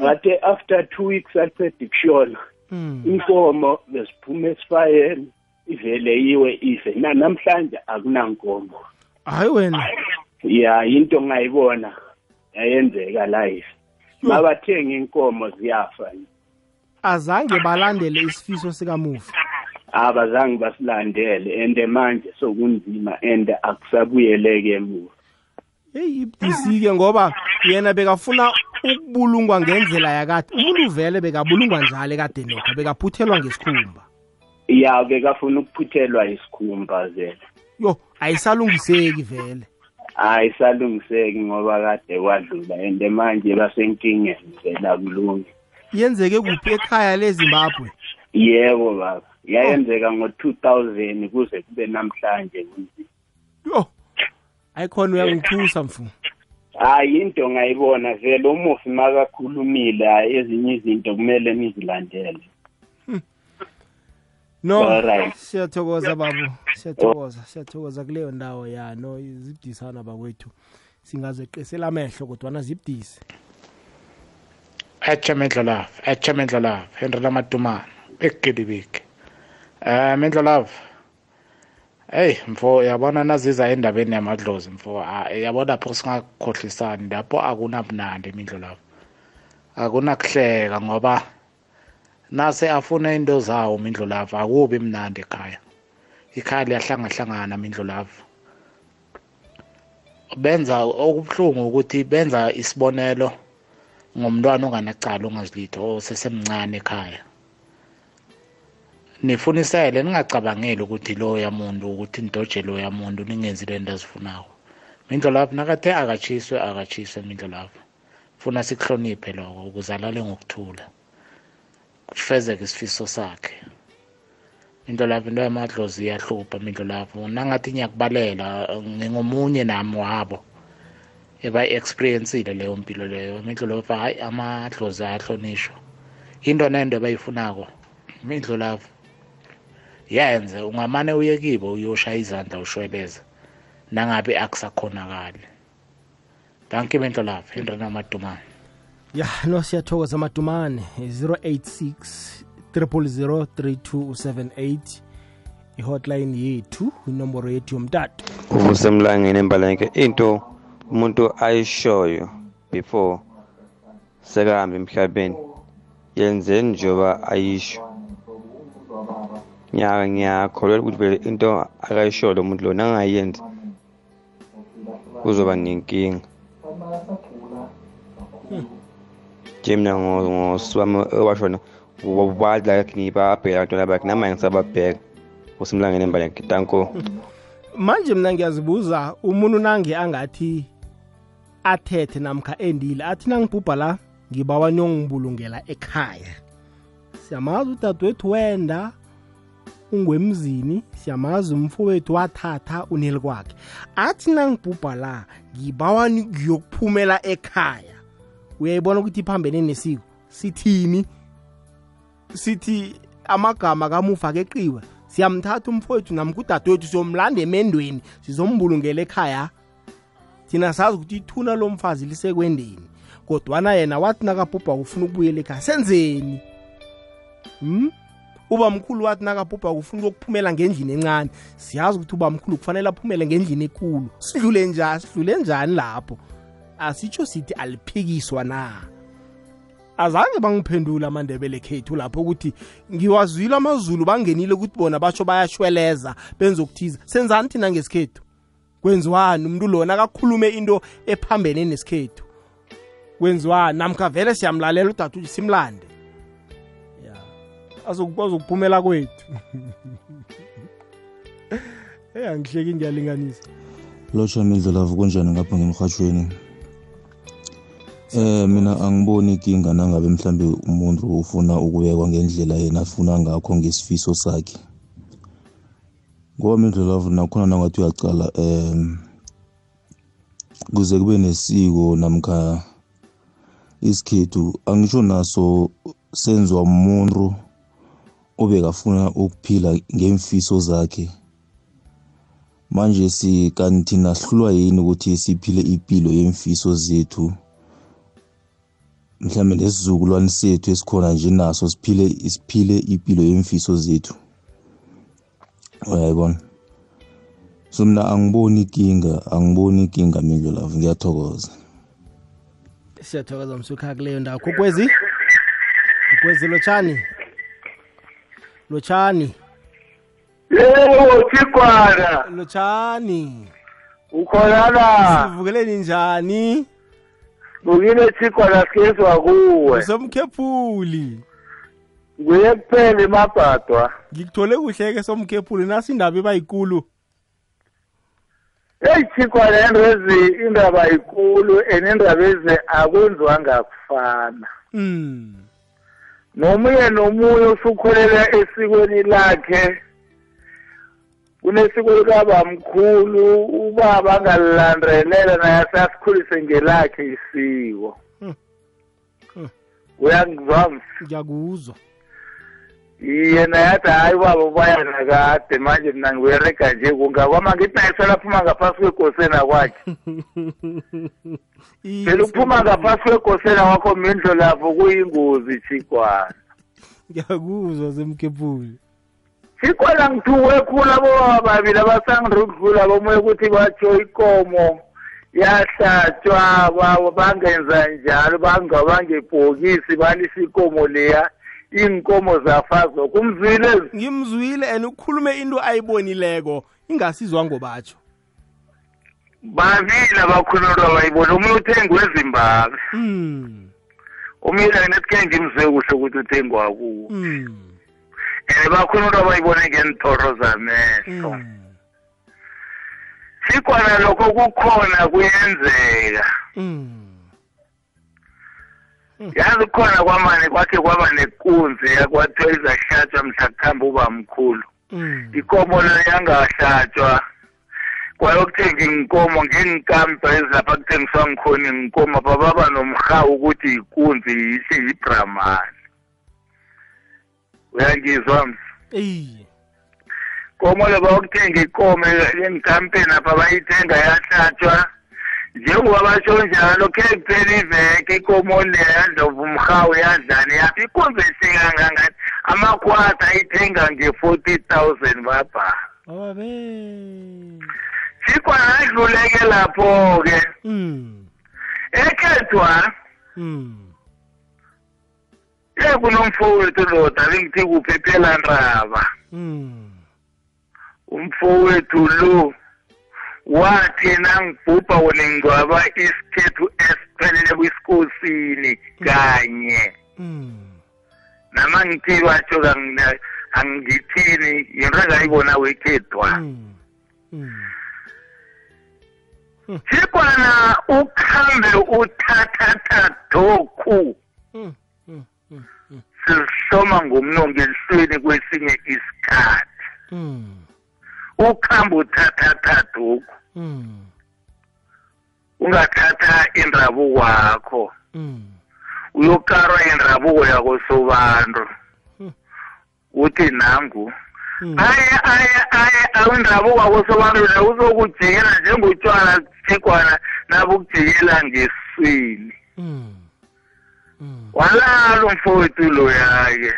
S13: Ngathi after two weeks aqeda ukushona.
S1: Mm.
S13: inkomo besiphuma esifayeni ivele yiwe ife. Na namhlanje akunankomo.
S1: Hayi wena.
S13: Ya into ngayibona yayenzeka live mabathenga inkomo ziyafa.
S1: Azange balandele isifiso sikamufi.
S13: Abazange basilandele and manje sokunzima and akusabuyeleke emuva
S1: heyi ibudisi-ke ngoba yena bekafuna ukubulungwa ngendlela yakade. Umuntu vele bekabulungwa njalo ekade nokho bekaphuthelwa ngesikhumba.
S13: Ya bekafuna ukuphuthelwa isikhumba zela
S1: yo ayisalungiseki vele.
S13: Ayisalungiseki ngoba kade kwadlula and manje basenkingeni vela kulungi
S1: yenzeke kuphi ekhaya lezimbabwe?
S13: Yebo baba. Yayenzeka ngo-two thousand kuze kube namhlanje kunzima.
S1: Yo ayikhona uyangithusa mfu
S13: hayi into ngayibona vele umufi makakhulumile hayi ezinye izinto kumele nizilandele.
S1: No
S13: Alright.
S1: siyathokoza babu. Siyathokoza siyathokoza kuleyo ndawo ya. No zibudisana bakwethu. Singazeqisela amehlo kodwana zibudise.
S14: Atsha mendlolav atsha mendlolav henry lamadumana ekugedibike um mendlolav eyi mfo yabona naziza endabeni yamadlozi mfo ah, yabona pho singakhohlisani lapho akunabunandi imindlolav akunakuhleka ngoba nase afuna into zawo mindlolavu akubi mnandi ekhaya. Ikhaya liyahlangahlangana mindlolavu benza okubuhlungu ukuthi benza isibonelo ngomntwana onganacala ongazilitho osesemncane ekhaya. Nifunisele ningacabangeli ukuthi loya muntu ukuthi nidoje loya muntu ningenzi le nto azifunako. Mindlolavu nakathe akatshiswe akatshiswe mindlolavu funa sikuhloniphe loko ukuze alale ngokuthula. Kufezeke isifiso sakhe. Indlolavu into yamadlozi iyahlupha mindlolavu nangathi ngiyakubalela ngingomunye nami wabo. Ebayi-experiencile leyo mpilo leyo. Mindlolavu hayi amadlozi ayahlonishwa. Into nento abayifunako mindlolavu yenze ungamane uye kibo uyoshaya izandla ushweleze nangabe akusakhonakali. Danke mindlolavu indrena amadumane
S1: ya no siyathokoza madumane 086 3278 ihotline yethu inomboro yethu yomtato.
S15: Uvusemlangeni embalenke into umuntu ayishoyo before sekahamba emhlabeni. Yenzeni njengoba ayisho. Nyaka ngiyakholelwa ukuthi vele into akayishoyo lo muntu lo nangayenzi kuzoba nenkinga. Nje mina ngosibami owashona badla yakhe ngibabheka abantwana bakhe namanye ngisababheka. Usemlangeni embalenke tanko
S1: manje mina ngiyazibuza umuntu nange angathi athethe namkha endile athi nangibhubha la ngibawa niyongibulungela ekhaya. Siyamazi udadewethu wenda ungwemzini siyamazi umfowethu wathatha uneli kwakhe. Athi nangibhubha la ngibawa ngiyokuphumela ekhaya. Uyayibona ukuthi iphambene nesiko? Sithini? Sithi amagama kamufa akeqiwe siyamthatha umfowethu namkha udadewethu siyomlanda emendweni sizombulungela ekhaya? Thina sazi ukuthi ithuna lomfazi lisekwendeni kodwana yena wathi nakabhubha ufuna ukubuyela ekhaya senzeni? Hmm? uba mkhulu wathi nakabhubha ufuna ukuphumela ngendlini encane. Siyazi ukuthi uba mkhulu kufanele aphumele ngendlini ekulu sidlule njani? Sidlule njani lapho? Asitsho sithi aliphikiswa na? Azange bangiphendula amandebele khethu lapho ukuthi ngiwazwile amazulu bangenile ukuthi bona batsho bayashweleza benza okuthiza senzani thina ngesikhethu? Kwenziwani umuntu lona akakhulume into ephambene nesikhethu. Kwenziwani namkha vele siyamlalela udade simlande? Ya azokwazi ukuphumela kwethu. *laughs* Hey angihleki ngiyalinganisa.
S16: Lotsha mindlelavu kunjani ngapha ngemrhatshweni eh mina angiboni inkinga nangabe mhlambe umuntu ufuna ukuyekwa ngendlela yena afuna ngakho ngesifiso sakhe. Ngoba mindlelavu nakhona nangathi uyacala kuze kube nesiko namkha isikhethu angisho naso senziwa umuntu obekafuna ukuphila ngemfiso zakhe. Manje sikanti thina sihlulwa yini ukuthi siphile impilo yemfiso zethu? Mhlawumbe nesizukulwane sethu esikhona nje naso siphile siphile impilo yemfiso zethu. Uyayibona so mina angiboni inkinga angiboni inkinga mindlu lavo ngiyathokoza.
S1: Siyathokoza msukha kuleyo ndawo. Kokwezi kokwezi lotshani? Lotshani?
S17: Yebo chikwana
S1: lotshani?
S17: Ukhonana
S1: sivukeleni njani?
S17: Bukile thigwana sikezwa kuwe.
S1: Usomkhephuli
S17: nguye kuphela emabhadwa
S1: ngikuthole kuhle-ke somkhephuli nasi indaba ibayikulu
S17: eyi chikwana endrezi indaba ikulu and indaba ezi akwenziwanga kufana
S1: mm.
S17: nomunye nomunye usukholela esikweni lakhe kunesiko likabamkhulu ubaba angalilandelela naye asasikhulise ngelakhe isiko. Uyangizwa msi
S1: ngiyakuzwa.
S17: Iye naye athi hayi ubaba ubayana kade manje mina ngiberega nje. Kungakwama ngithi naye selaphuma ngaphasi kwegosena kwakhe phela *laughs* ukuphuma ngaphasi kwegosena kwakho mindlo lapho kuyingozi chikwana
S1: ngiyakuzwa semkhephuli
S17: sikhona ngithuke khulu abobaba babili abasangirudlula bomoya ukuthi batsho ikomo yahlatshwa bangenza njalo bangebhokisi balisa ikomo leya. Iy'nkomo zafazwa kumzwile
S1: ngimzwile and ukhulume into ayibonileko ingasizwa ngobatsho
S17: babili abakhululwa bayibona omunye uthengiwe ezimbabwe
S1: mm.
S17: omunye nesikhe ngimzwe kuhle ukuthi uthengwa kuwo
S1: mm.
S17: and bakhululwa bayibone ngentoro zamehlo
S1: mm.
S17: sikwana lokho kukhona kuyenzeka
S1: mm.
S17: Yazi khona kwamane kwakhe kwaba nekunzi yakwathiwa izahlatshwa mhlakuhambe uba mkhulu.
S1: Mm.
S17: ikomo lo yangahlatshwa kwayokuthenga inkomo ngenkampa ezilapha kuthengiswa ngikhona inkomo bababa nomhawu ukuthi yikunzi yihle yibramani uyangizwa msi komo le bayokuthenga ikomo enkampeni apha bayithenga yahlatshwa njengoba basho njalo khe kuphela iveke ikomo le yadlova umhawu yadlani yapha ikunzi ehle kangangani amakhwata ayithenga nge-forty thousand babhala
S1: ababe
S17: sikwana adluleke lapho-ke
S1: mm.
S17: ekhethwa
S1: mm.
S17: ye kunomfowethu loda bengithi kuphephela ndaba
S1: mm.
S17: umfowethu lo wathi nangibhubha wona ngcwaba isikhethu esiphelele kwisikosini kanye
S1: mm.
S17: nama ngithi batsho kangina- angithini yinto engayibona wekhethwa
S1: mm. mm.
S17: sikwana ukhambe uthathatha dokhu
S1: mm. mm. mm. mm.
S17: sihloma ngomnongo elihlweni kwesinye isikhathi
S1: mm.
S17: ukhambe uthathatha dokhu
S1: mm.
S17: ungathatha indabuko wakho
S1: mm.
S17: uyokarwa indabuko yakosobantu
S1: Hmm.
S17: uthi nangu
S1: Mm.
S17: aye aye aye awindabuko wakosobantu la uzokujikela njengotshwala thekwana nabukujikela ngeswini walala umfowethu loya-ke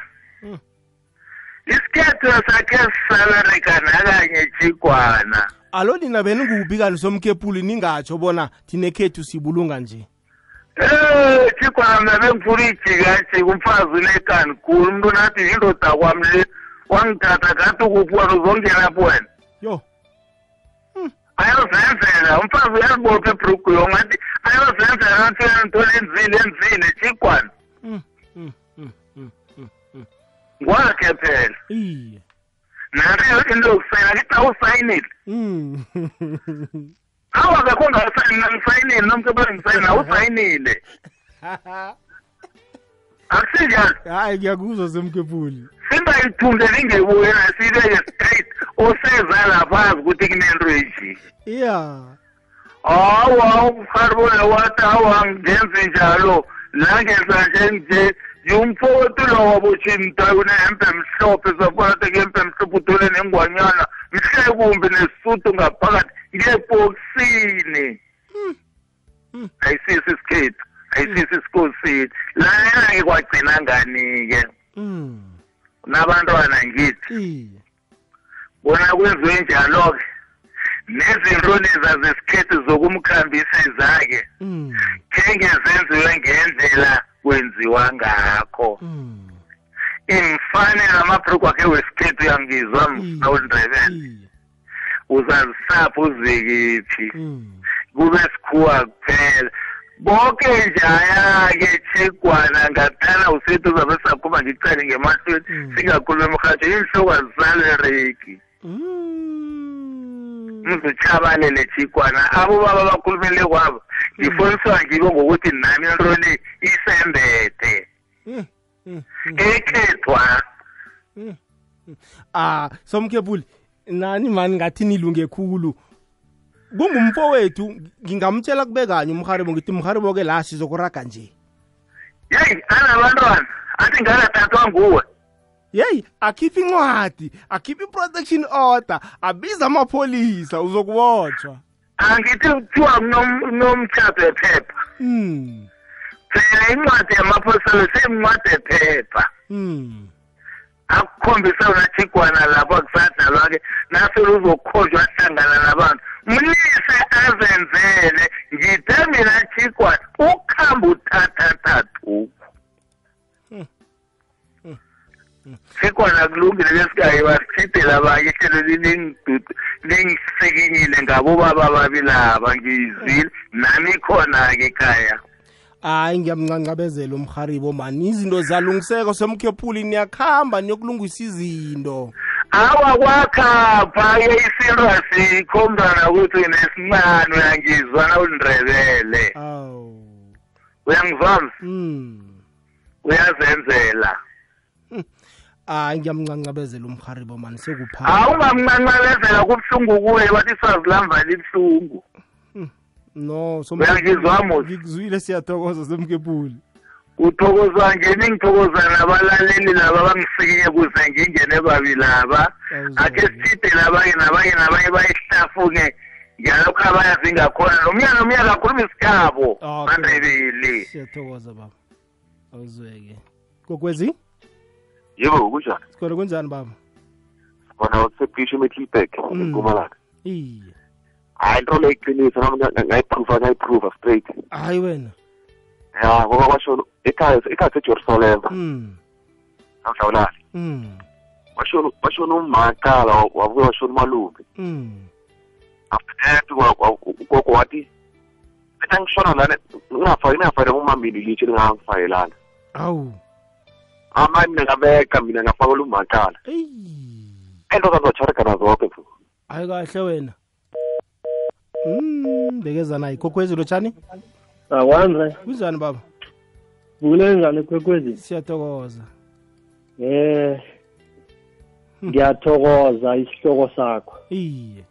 S17: isikhetho sakhe sisabereka nakanye jigwana
S1: alo nina beninguphi kanti somkhepuli ningatsho bona thine-khethu sibulunga nje.
S17: Eh jigwana mina bengifuna ijikajika umfazi unekani khulu. Umuntu nathi yindoda kwami le wangithatha kathi ukuphi wena uzongena phi wena?
S1: Yo.
S17: Ayozenzela umfazi uyazibopha ebhrugu yo ngathi ayozenzela nathi uyantole enzile enzile jigwana ngwakhe phela.
S1: Iye.
S17: Nayo into yokusayina kithi awusayinile awa kakho ngasayini ngisayinile nomsebenzi ngisayini awusayinile. Akusinjalo.
S1: Hayi ngiyakuzwa semkhepuli
S17: singayithundeli ngebuye nasibeke straight oseza laphazi ukuthi kunento enje.
S1: Ya
S17: hawa umharibole wathi awa ngenze njalo. Langesanje nje yumfowethu lo wabotshimta unehempe mhlophe safonate kuyempe mhlophe uthole nengwanyana. Mhle kumbi nesisudu ngaphakathi ngebhokisini ayisiso isikhethu ayisiso isikosini. Lana ngikwagcina ngani-ke nabantwana ngithi? Bona kwenziwe njalo-ke nezinto leza zesikhethu zokumkhambisa ezake. Khenge zenziwe ngendlela kwenziwa ngakho. Imfane namabhrugu akhe wesikhethu uyangizwa mnawundrebele uzazisapha uzikiphi kube sikhuwa kuphela. Bonke njaya-ke chegwana ngathana usethu uzabe saphuma ngicale ngemahlweni singakhuluma emrhatsho iinhloko azisalereki mzitshabalele chigwana abo baba bakhulumele kwabo. Ngifoniswa ngibo ngokuthi nami into le isembethe ekhethwa.
S1: Ah somkhepuli nani mani ngathi nilunge khulu? Kungumfowethu ngingamtshela kube kanye umharibo ngithi mharibo-ke la sizokuraga nje.
S17: Yeyi anabantwana athi ngangathathwa nguwe.
S1: Yeyi akhiphe incwadi akhiphe i-protection order abiza amapholisa uzokubotshwa
S17: angithi kuthiwa kunomtshato ephepha
S1: mm.
S17: phela incwadi yamapholisa leseyincwadi ephepha
S1: mm.
S17: akukhombisa wona chigwana lapho kusadlalwa-ke nasele uzokhojwa ahlangana nabantu. Mlise azenzele ngithe mina chigwana ukuhamba uthathathathu chigwana kulungile lesikaye basichidela abanye ihlelo lingisikinyile ngabo baba babilaba ngiyizile nami khona-ke ekhaya.
S1: Hayi ngiyamncancabezela umharibo mani izinto zalungiseko semkhephuli niyakuhamba niyokulungisa izinto.
S17: Awa kwakhapha-ke isinto asikho mntwana ukuthi unesincane uyangizwa na ulindrebele uyangizwa
S1: mm.
S17: uyazenzela.
S1: Hayi ngiyamncancabezela umharibo mani sekupha
S17: awungamncancabezela kubuhlungu kuye bathi sazilamba libuhlungu.
S1: No
S17: Uyangizwa, Amos?
S1: ngikuzwile siyathokoza semkepuli
S17: uthokoza ngeni ngithokoza nabalaleli laba bangisikinye kuze ngingene babi laba. Akhe sithide labanye nabanye nabanye bayihlafuke ngalokho abayazi ngakhona nomnyaka nomnyaka akhuluma isigabo mandebeli
S1: siyathokoza baba. Awuzweke. Kokwezi
S18: yebo kunjani
S1: sikhona kunjani baba?
S18: Sikhona kusepisho emetlibek
S1: Mm.
S18: empumalanga.
S1: Iye.
S18: Hayi into le iqiniso nami nga- ngayiprova ngayiprova straight.
S1: Hayi wena.
S18: Ya ngoba kwasho ekhaya ekhaya sejerusalem.
S1: Mm.
S18: namhlawulali
S1: mm.
S18: washona umakala wabuye washona umalume after that ugogo wathi ethi angishona lana ngingafaki ningafayela umamini litshe lingangifayelana
S1: awu
S18: amani mina ngabeka mina ngafakela umakala ento zazotsharekana zonke tu
S1: hayi kahle wena. Mm. bekezana yikhokhwezi lotshani
S19: akwanze
S1: kunjani baba?
S19: Vukule njani kwekwezi
S1: siyathokoza.
S19: Eh ngiyathokoza isihloko sakho.
S1: Iye.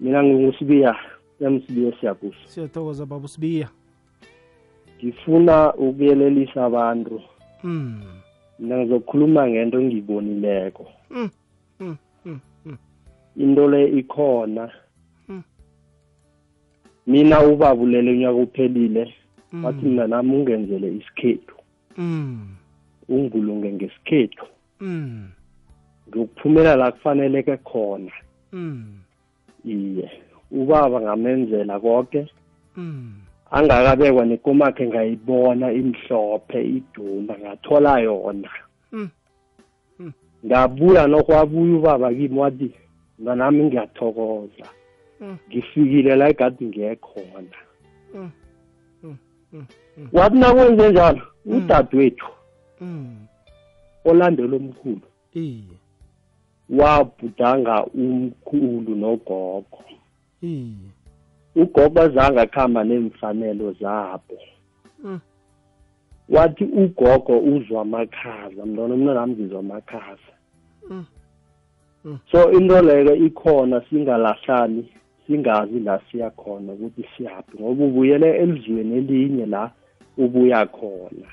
S19: Mina ngingusibiya emsibiya siyakuso
S1: siyathokoza baba usibiya.
S19: Ngifuna ukuyelelisa abantu
S1: mm.
S19: mina ngizokhuluma ngento engiyibonileko
S1: Mm. Mm. Mm. Mm.
S19: into le ikhona
S1: Mm.
S19: mina ubabulele unyaka uphelile wathi mina nami ungenzele isikhethu
S1: Mm.
S19: ungibulunge ngesikhethu
S1: Mm.
S19: ngiyokuphumela la kufaneleke khona
S1: Mm.
S19: iye ubaba ngamenzela konke
S1: Mm.
S19: Angakabekwa nekomakhe ngayibona imhlophe iduna ngathola yona
S1: Mm.
S19: ngabuya nokwabuya ubaba kimi wathi mntanami ngiyathokoza
S1: Mm.
S19: ngifikile la egadi ngiyekhona
S1: Mm. Mm. Mm. Mm.
S19: wathi nakwenze njalo udadewethu
S1: Mm.
S19: olandela omkhulu
S1: Iye.
S19: wabhudanga umkhulu nogogo
S1: Iye.
S19: Ugogo azange akuhamba neemfanelo zabo
S1: Mm.
S19: wathi ugogo uzwa amakhaza mntwana umntanami ngizwa amakhaza
S1: Mm. Mm.
S19: so into leyo ikhona singalahlani singazi la siya khona ukuthi siyaphi ngoba ubuyele elizweni elinye la ubuya khona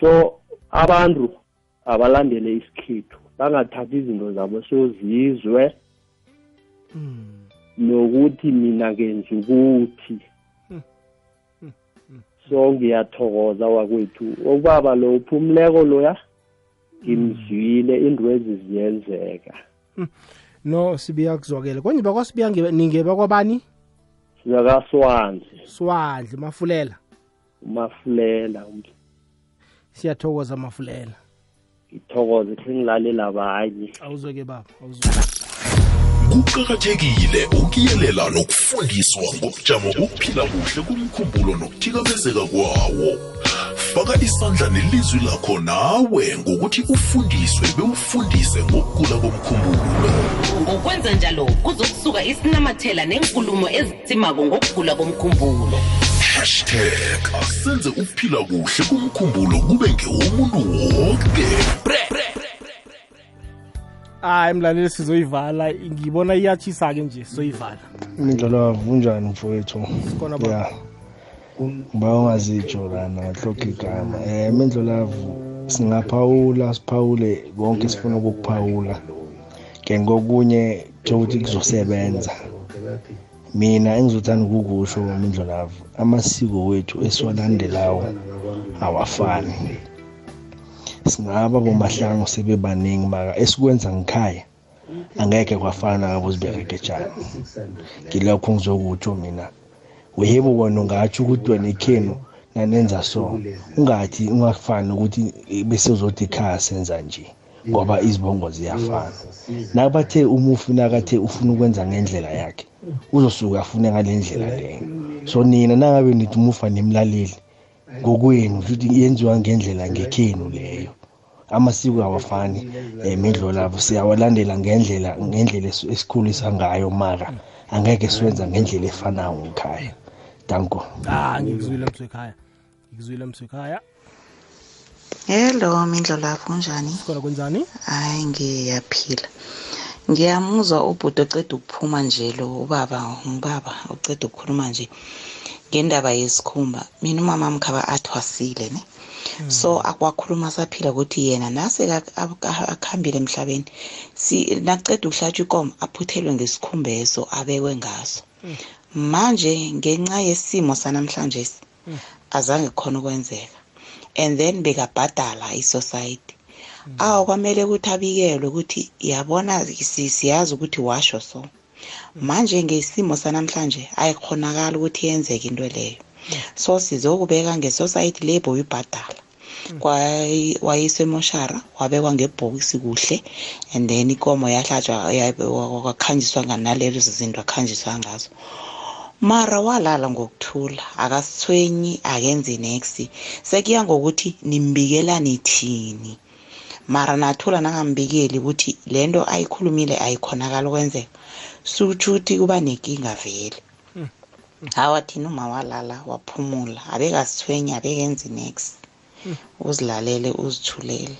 S19: so abantu abalandele isikhethu bangathathi izinto zabo sozizwe. Nokuthi mina ngenza ukuthi so ngiyathokoza wakwethu. Ubaba lo uphumuleko loya? Ngimzwile indwezi ziyenzeka.
S1: No sibiya kuzwakele. Konye bakwasibiya nge- ningeba kwabani
S19: sizakaswanzi
S1: swandle mafulela.
S19: Umafulela
S1: siyathokoza mafulela.
S19: Ngithokoze sengilalela abanye.
S1: Awuzweke baba awuzwe.
S8: Kuqakathekile ukuyelela nokufundiswa ngobujamo bokuphila kuhle kumkhumbulo nokuthikamezeka kwawo. Faka isandla nelizwi lakho nawe ngokuthi ufundiswe bewufundise ngokugula komkhumbulo.
S9: Ngokwenza njalo kuzokusuka isinamathela nenkulumo ezitsimako ngokugula komkhumbulo.
S8: Hashtag asenze ukuphila kuhle kumkhumbulo kube ngewomuntu wonke
S1: hayi mlaleli sizoyivala. Ngibona iyatshisa-ke nje sizoyivala.
S20: Imidlalo kunjani mfowethu?
S1: Sikhona baba.
S20: ya. Ngiba ungazitsho lana hloka igama. Um imidlolavu singaphawula siphawule konke sifuna ukukuphawula. Ke ngokunye ukuthi kuzosebenza. Mina engizothanda ukukusho imidlolavu amasiko wethu esiwalandelayo awafani. Singaba bomahlangu sebebaningi maka esikwenza ngikhaya. Angeke kwafana ngabo zibereketshana ngilokho ngizokutsho mina. Wehebo wena ungatsho ukuthi wena ekhenu nanenza so ungathi ungafani ukuthi bese uzothi ekhaya senza nje ngoba izibongo ziyafana. Nabathe umufi nakathe ufuna ukwenza ngendlela yakhe uzosuka afune ngale ndlela leyo. So nina nangabe nithi umufa nemlaleli ngokwenu futhi yenziwa ngendlela ngekhenu leyo. Amasiko awafani um midlolavo siyawalandela ngendlela ngendlela es- esikhulisa ngayo mara. Angeke siwenza ngendlela efanayo ngekhaya. Danko.
S1: Ah ngikuzwile mswekhaya ngikuzwile mswekhaya
S21: hello mindlolavo kunjani
S1: sikhona kwenzani?
S21: Hayi ngiyaphila. Ngiyamuzwa ubhuti oceda ukuphuma nje lo ubaba ngubaba oceda ukukhuluma nje. Ngendaba yesikhumba mina umama mkhaba athwasile ne. So akwakhuluma saphila ukuthi yena nase akuhambile emhlabeni si nakuceda ukuhlatshwa ikomo aphuthelwe ngesikhumbeso abekwe ngaso. Manje ngenxa yesimo sanamhlanje azange khona ukwenzeka. And then bekabhadala isociety. Awa kwamele ukuthi abikelwe ukuthi yabona si- siyazi ukuthi washo so. Manje ngesimo sanamhlanje ayikhonakala ukuthi yenzeke into leyo. So sizokubeka ngesociety le boyibhadala Kwayi- wayiswa emoshara wabekwa ngebhokisi kuhle and then ikomo yahlatshwa ya- kwakhanjiswa nganalezo zinto akhanjiswa ngazo. Mara walala ngokuthula akasithwenyi akenzi next sekuya ngokuthi nimbikelani thini? Mara nathula nangambikeli ukuthi lento ayikhulumile ayikhonakala ukwenzeka sutsho ukuthi kuba nenkinga vele. Hawa thina uma walala waphumula abekasithwenyi abekenzi next uzilalele uzithulele.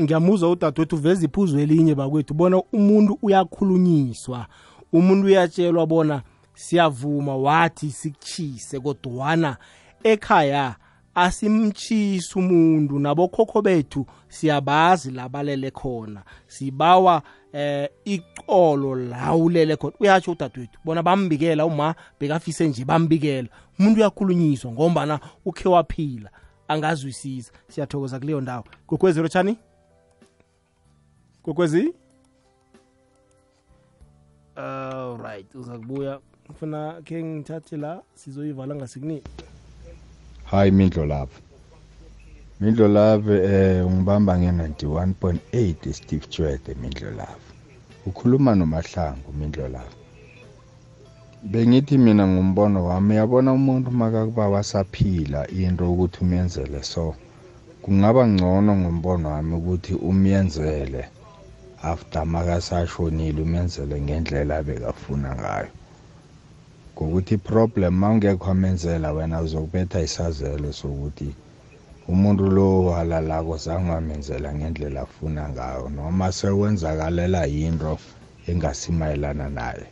S1: Ngiyamuzwa udadewethu veza iphuzo elinye bakwethu bona umuntu uyakhulunyiswa. Umuntu uyatshelwa bona siyavuma wathi sikuchise kodwana ekhaya asimtshisi umuntu nabokhokho bethu siyabazi labalele khona. Sibawa eh icolo lawulele khona. Uyatsho udadewethu bona bambikela uma bekafise nje bambikela. Umuntu uyakhulunyiswa ngombana ukhe waphila angazwisisa siyathokoza kuleyo ndawo. Gogwezi rotshani gogwezi alright uza kubuya ngifuna khe ngithathe la sizoyivala ngasekunini
S22: hayi mindlo lapha mindlo lapha eh ungibamba nge-91.8 steve chwede mindlo lapha ukhuluma nomahlangu mindlo lapha bengithi mina ngumbono wami yabona umuntu makakuba wasaphila into ukuthi umyenzele so kungaba ngcono ngombono wami ukuthi umyenzele after makasashonile umenzele ngendlela bekafuna ngayo. Ngokuthi problem mawungekho amenzela wena uzokubetha isazelo sokuthi umuntu lo walalako zange wamenzela ngendlela afuna ngayo noma sekwenzakalela yinto engasimayelana naye.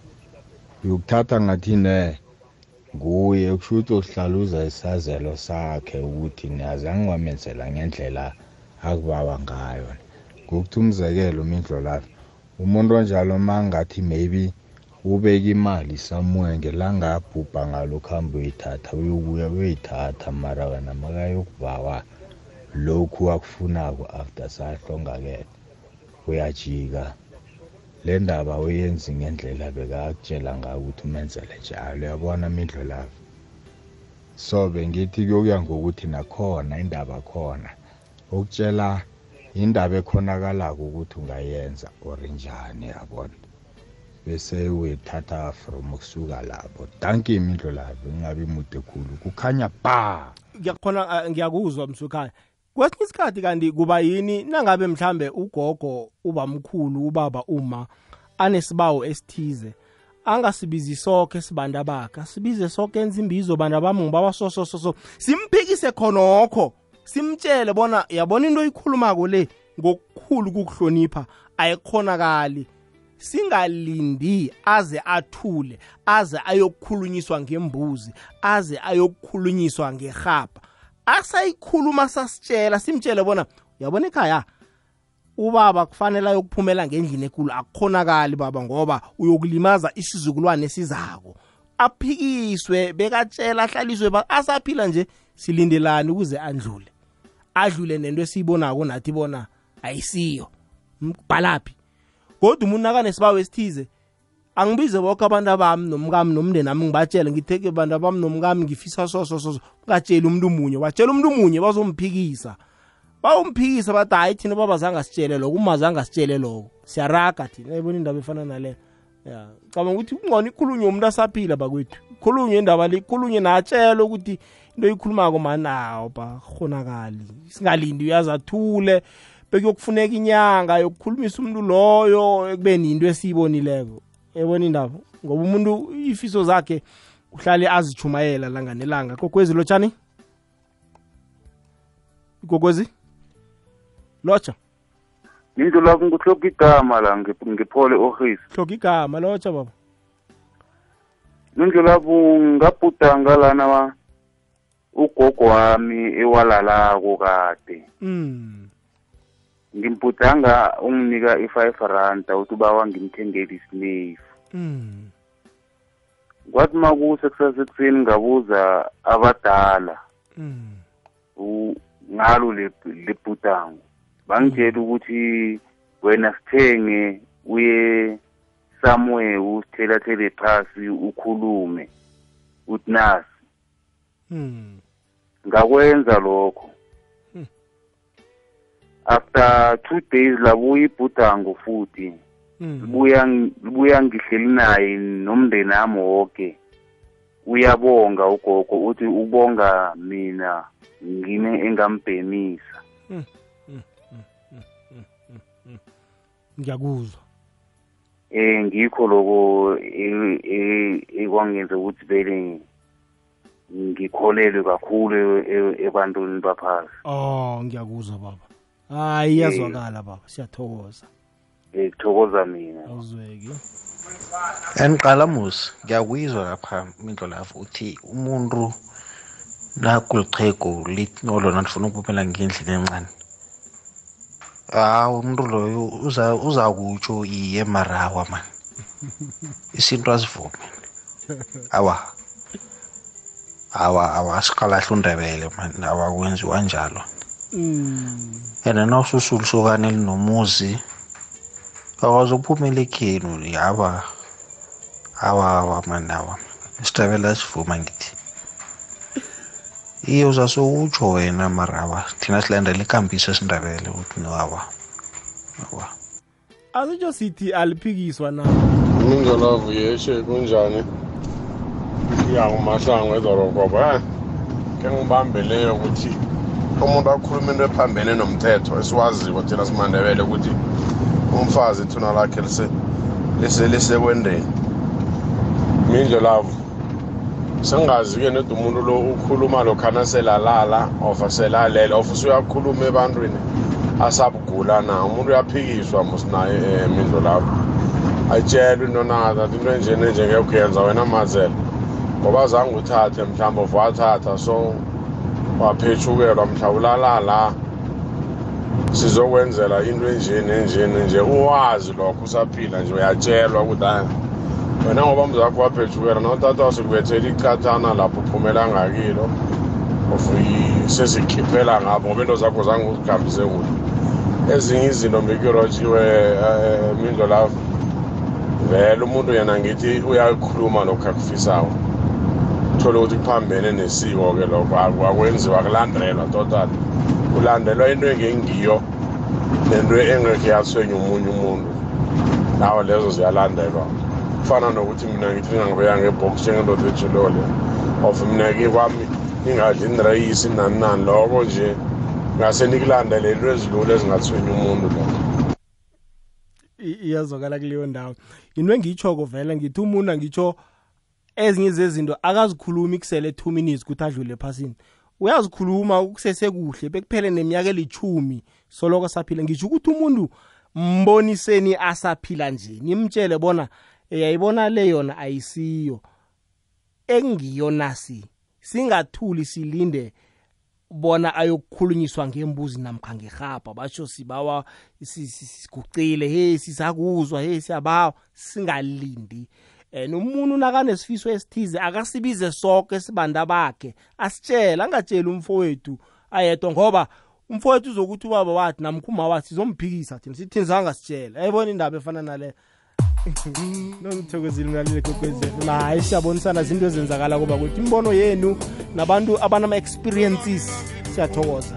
S22: Uyokuthatha ngathi ne nguye kusho ukuthi uhlaluza isazelo sakhe ukuthi azange wamenzela ngendlela akubawa ngayo. Ngokuthi umzekelo mindlo lapha umuntu onjalo ma ngathi maybe ubeka imali samuye ngelanga abhubha ngalo kuhambe uyithatha uyobuya uyoyithatha mara wena makayokubawa lokhu akufunako after sahlongakele uyajika. Le ndaba uyenzi ngendlela bekakutshela ngayo ukuthi umenzele njalo. Uyabona mindlo lapha so bengithi kuyokuya ngokuthi nakhona indaba khona. Ukutshela indaba ekhonakalako ukuthi ungayenza or njani yabona bese uyithatha from ukusuka lapho. Danki imindlo lapho ingabi mude khulu. Kukhanya ba.
S1: Ngiyakhona uh, ngiyakuzwa msukhaya kwesinye isikhathi kanti kuba yini? Nangabe mhlambe ugogo ubamkhulu ubaba uma anesibawo esithize angasibizi sonke sibantu bakhe sibize sonke enza imbizo bantu bami ngibawa sosososo simphikise khonokho simtshele bona yabona into oyikhulumako le ngokukhulu kukuhlonipha ayikhonakali. Singalindi aze athule aze ayokukhulunyiswa ngembuzi aze ayokukhulunyiswa ngerhaba asayikhuluma sasitshela simtshele bona uyabona ekhaya? Ubaba kufanele ayokuphumela ngendlini ekulu akukhonakali baba ngoba uyokulimaza isizukulwane esizako. Aphikiswe bekatshela ahlaliswe asaphila nje silindelani ukuze andlule? Adlule nento esiyibonako nathi bona ayisiyo. Bhalaphi kodwa umuntu nakanesibawo esithize angibize boke abantu abami nomkami nomndeni ami ngibatshele ngitheke bantu abami nomkami ngifisa soso soso ungatsheli umuntu munye watshela umuntu munye bazomphikisa. Bawumphikisa bathi hayi thina baba zange asitshele loko uma zange asitshele loko siyaraga thina ayibona indaba efana naleyo ya cabanga ukuthi kungcono ikhulunywe umuntu asaphila bakwethu. Ikhulunywe indaba le ikhulunywe natshela ukuthi into oyikhulumako mani awo bakhonakali singalindi uyazi athule. Bekuyokufuneka inyanga yokukhulumisa umuntu loyo ekubeni into esiyibonileko. Ebona indaba? Ngoba umuntu ifiso zakhe uhlale azichumayela langa nelanga. Kokwezi lotshani kokwezi lotsha
S17: into lakho ngihloka igama la ngiphole ohisi
S1: hloka igama lotsha baba.
S17: Nindlu lapho ngabhudanga lana ugogo wami ewalalako kade.
S1: Mm
S17: ngimbhudanga unginika i-five randa ukuthi ubawa ngimthengele isinefu
S1: mm
S17: kwathi makuse kusasekuseni ngabuza abadala
S1: mm
S17: ngalo lebhudango bangitshela ukuthi wena sithenge uye somewhere usithelathele phasi ukhulume uthi nasi.
S1: Mm
S17: ngakwenza lokho.
S1: Hmm.
S17: After two days labuya ibhudango futhi
S1: mm
S17: libuya libuya ngihleli naye nomndeni ami woke. Uyabonga ugogo uthi ubonga mina ngine engambhemisa.
S1: Ngiyakuzwa.
S17: Eh ngikho lokho e- e- ekwangenza ukuthi vele ngikholelwe kakhulu e- ebantwini baphasi.
S1: Oh ngiyakuzwa baba. Hayi iyazwakala baba. Siyathokoza.
S17: Kuthokoza mina.
S1: Awuzweki.
S23: Enqalamusi ngiyakuyizwa lapha mindlo lapho uthi umuntu nakulichego lolona lifuna ukuphuphela ngendlela encane. Hawu umuntu loyo uza uza kutsho iye marawa man. Isinto asivumi awa awa awa asikalahla undebele man. Awakwenziwa njalo. And nawususulisokane elinomuzi akwazi ukuphumela ekhenu yawa awa awa man awa isindebele asivuma ngithi iye uzasowutsho wena marawa thina silandela ikambiso esindebele ukuthi no awa awa
S1: asitsho sithi aliphikiswa na
S24: Mindlolavu yeshe kunjani? Siyakumahlangu edorogoba. Eh? Ke ngibambeleyo ukuthi umuntu akhuluma into ephambene nomthetho esiwaziko thina simandebele ukuthi umfazi ithuna lakhe lise lise lisekwendeni. Mindlolavu sengazi-ke nedi umuntu lo ukhuluma lokhana selalala of selalela of usuyakhuluma ebantwini asabugula na? Umuntu uyaphikiswa musinaye um mindlolavu ayitshelwe into nazo athi into enjeni enjengeke kuyenza wena mazela. Ngoba zange uthathe mhlawumbe of wathatha so waphethukelwa mhlawumbe ulala la sizokwenzela into enjeni enjeni nje uwazi lokho usaphila nje uyatshelwa ukuthi hayi wena ngoba mzakho waphethukela nawuthatha wasikubethela ichathana lapho uphumela ngakilo of sesikhiphela ngapho ngoba into zakho zange uzihambise kuhle. Ezinye izinto mbikirotshiwe mindlo lapho vele umuntu yena ngithi uyakhuluma lokhu akufisayo. Uthole ukuthi kuphambene nesiko-ke lokho. Akwenziwa kulandelwa total kulandelwa into engengiyo nento engekhe yathwenya omunye umuntu. Nawo lezo ziyalandelwa. Kufana nokuthi mina ngithi ngingangibeka ngebhox njengendoda ejulole of mina-ke kwami ingadli inireyisi nani nani loko nje. Ngase nikulandele into ezilula ezingathwenya umuntu lokho.
S1: Iyazwakala kuleyo ndawo. Into engiyitshoko vele ngithi umuntu angitsho ezinye zezinto akazikhulumi kusele two minutes ukuthi adlule ephasini. Uyazikhuluma kusesekuhle bekuphele neminyaka elithumi soloko saphila. Ngisho ukuthi umuntu mboniseni asaphila nje nimtshele bona yayibona le yona ayisiyo engiyo nasi singathuli silinde bona ayokukhulunyiswa ngembuzi namkha ngerhabha. Basho sibawa si- si- sigucile hey sisakuzwa hey siyabawa. Singalindi. And umuntu nakanesifiso esithize akasibize sonke sibanda bakhe asitshele angatsheli umfowethu ayedwa ngoba umfowethu uzokuthi ubaba wathi namkhuma wathi sizomphikisa thina sithi nizange sitshele ayibona indaba efana nale? *laughs* Nongithokozile mlalile kokwezelo hayi siyabonisana zinto ezenzakala kuba kuthi imbono yenu nabantu abanama-experiences siyathokoza.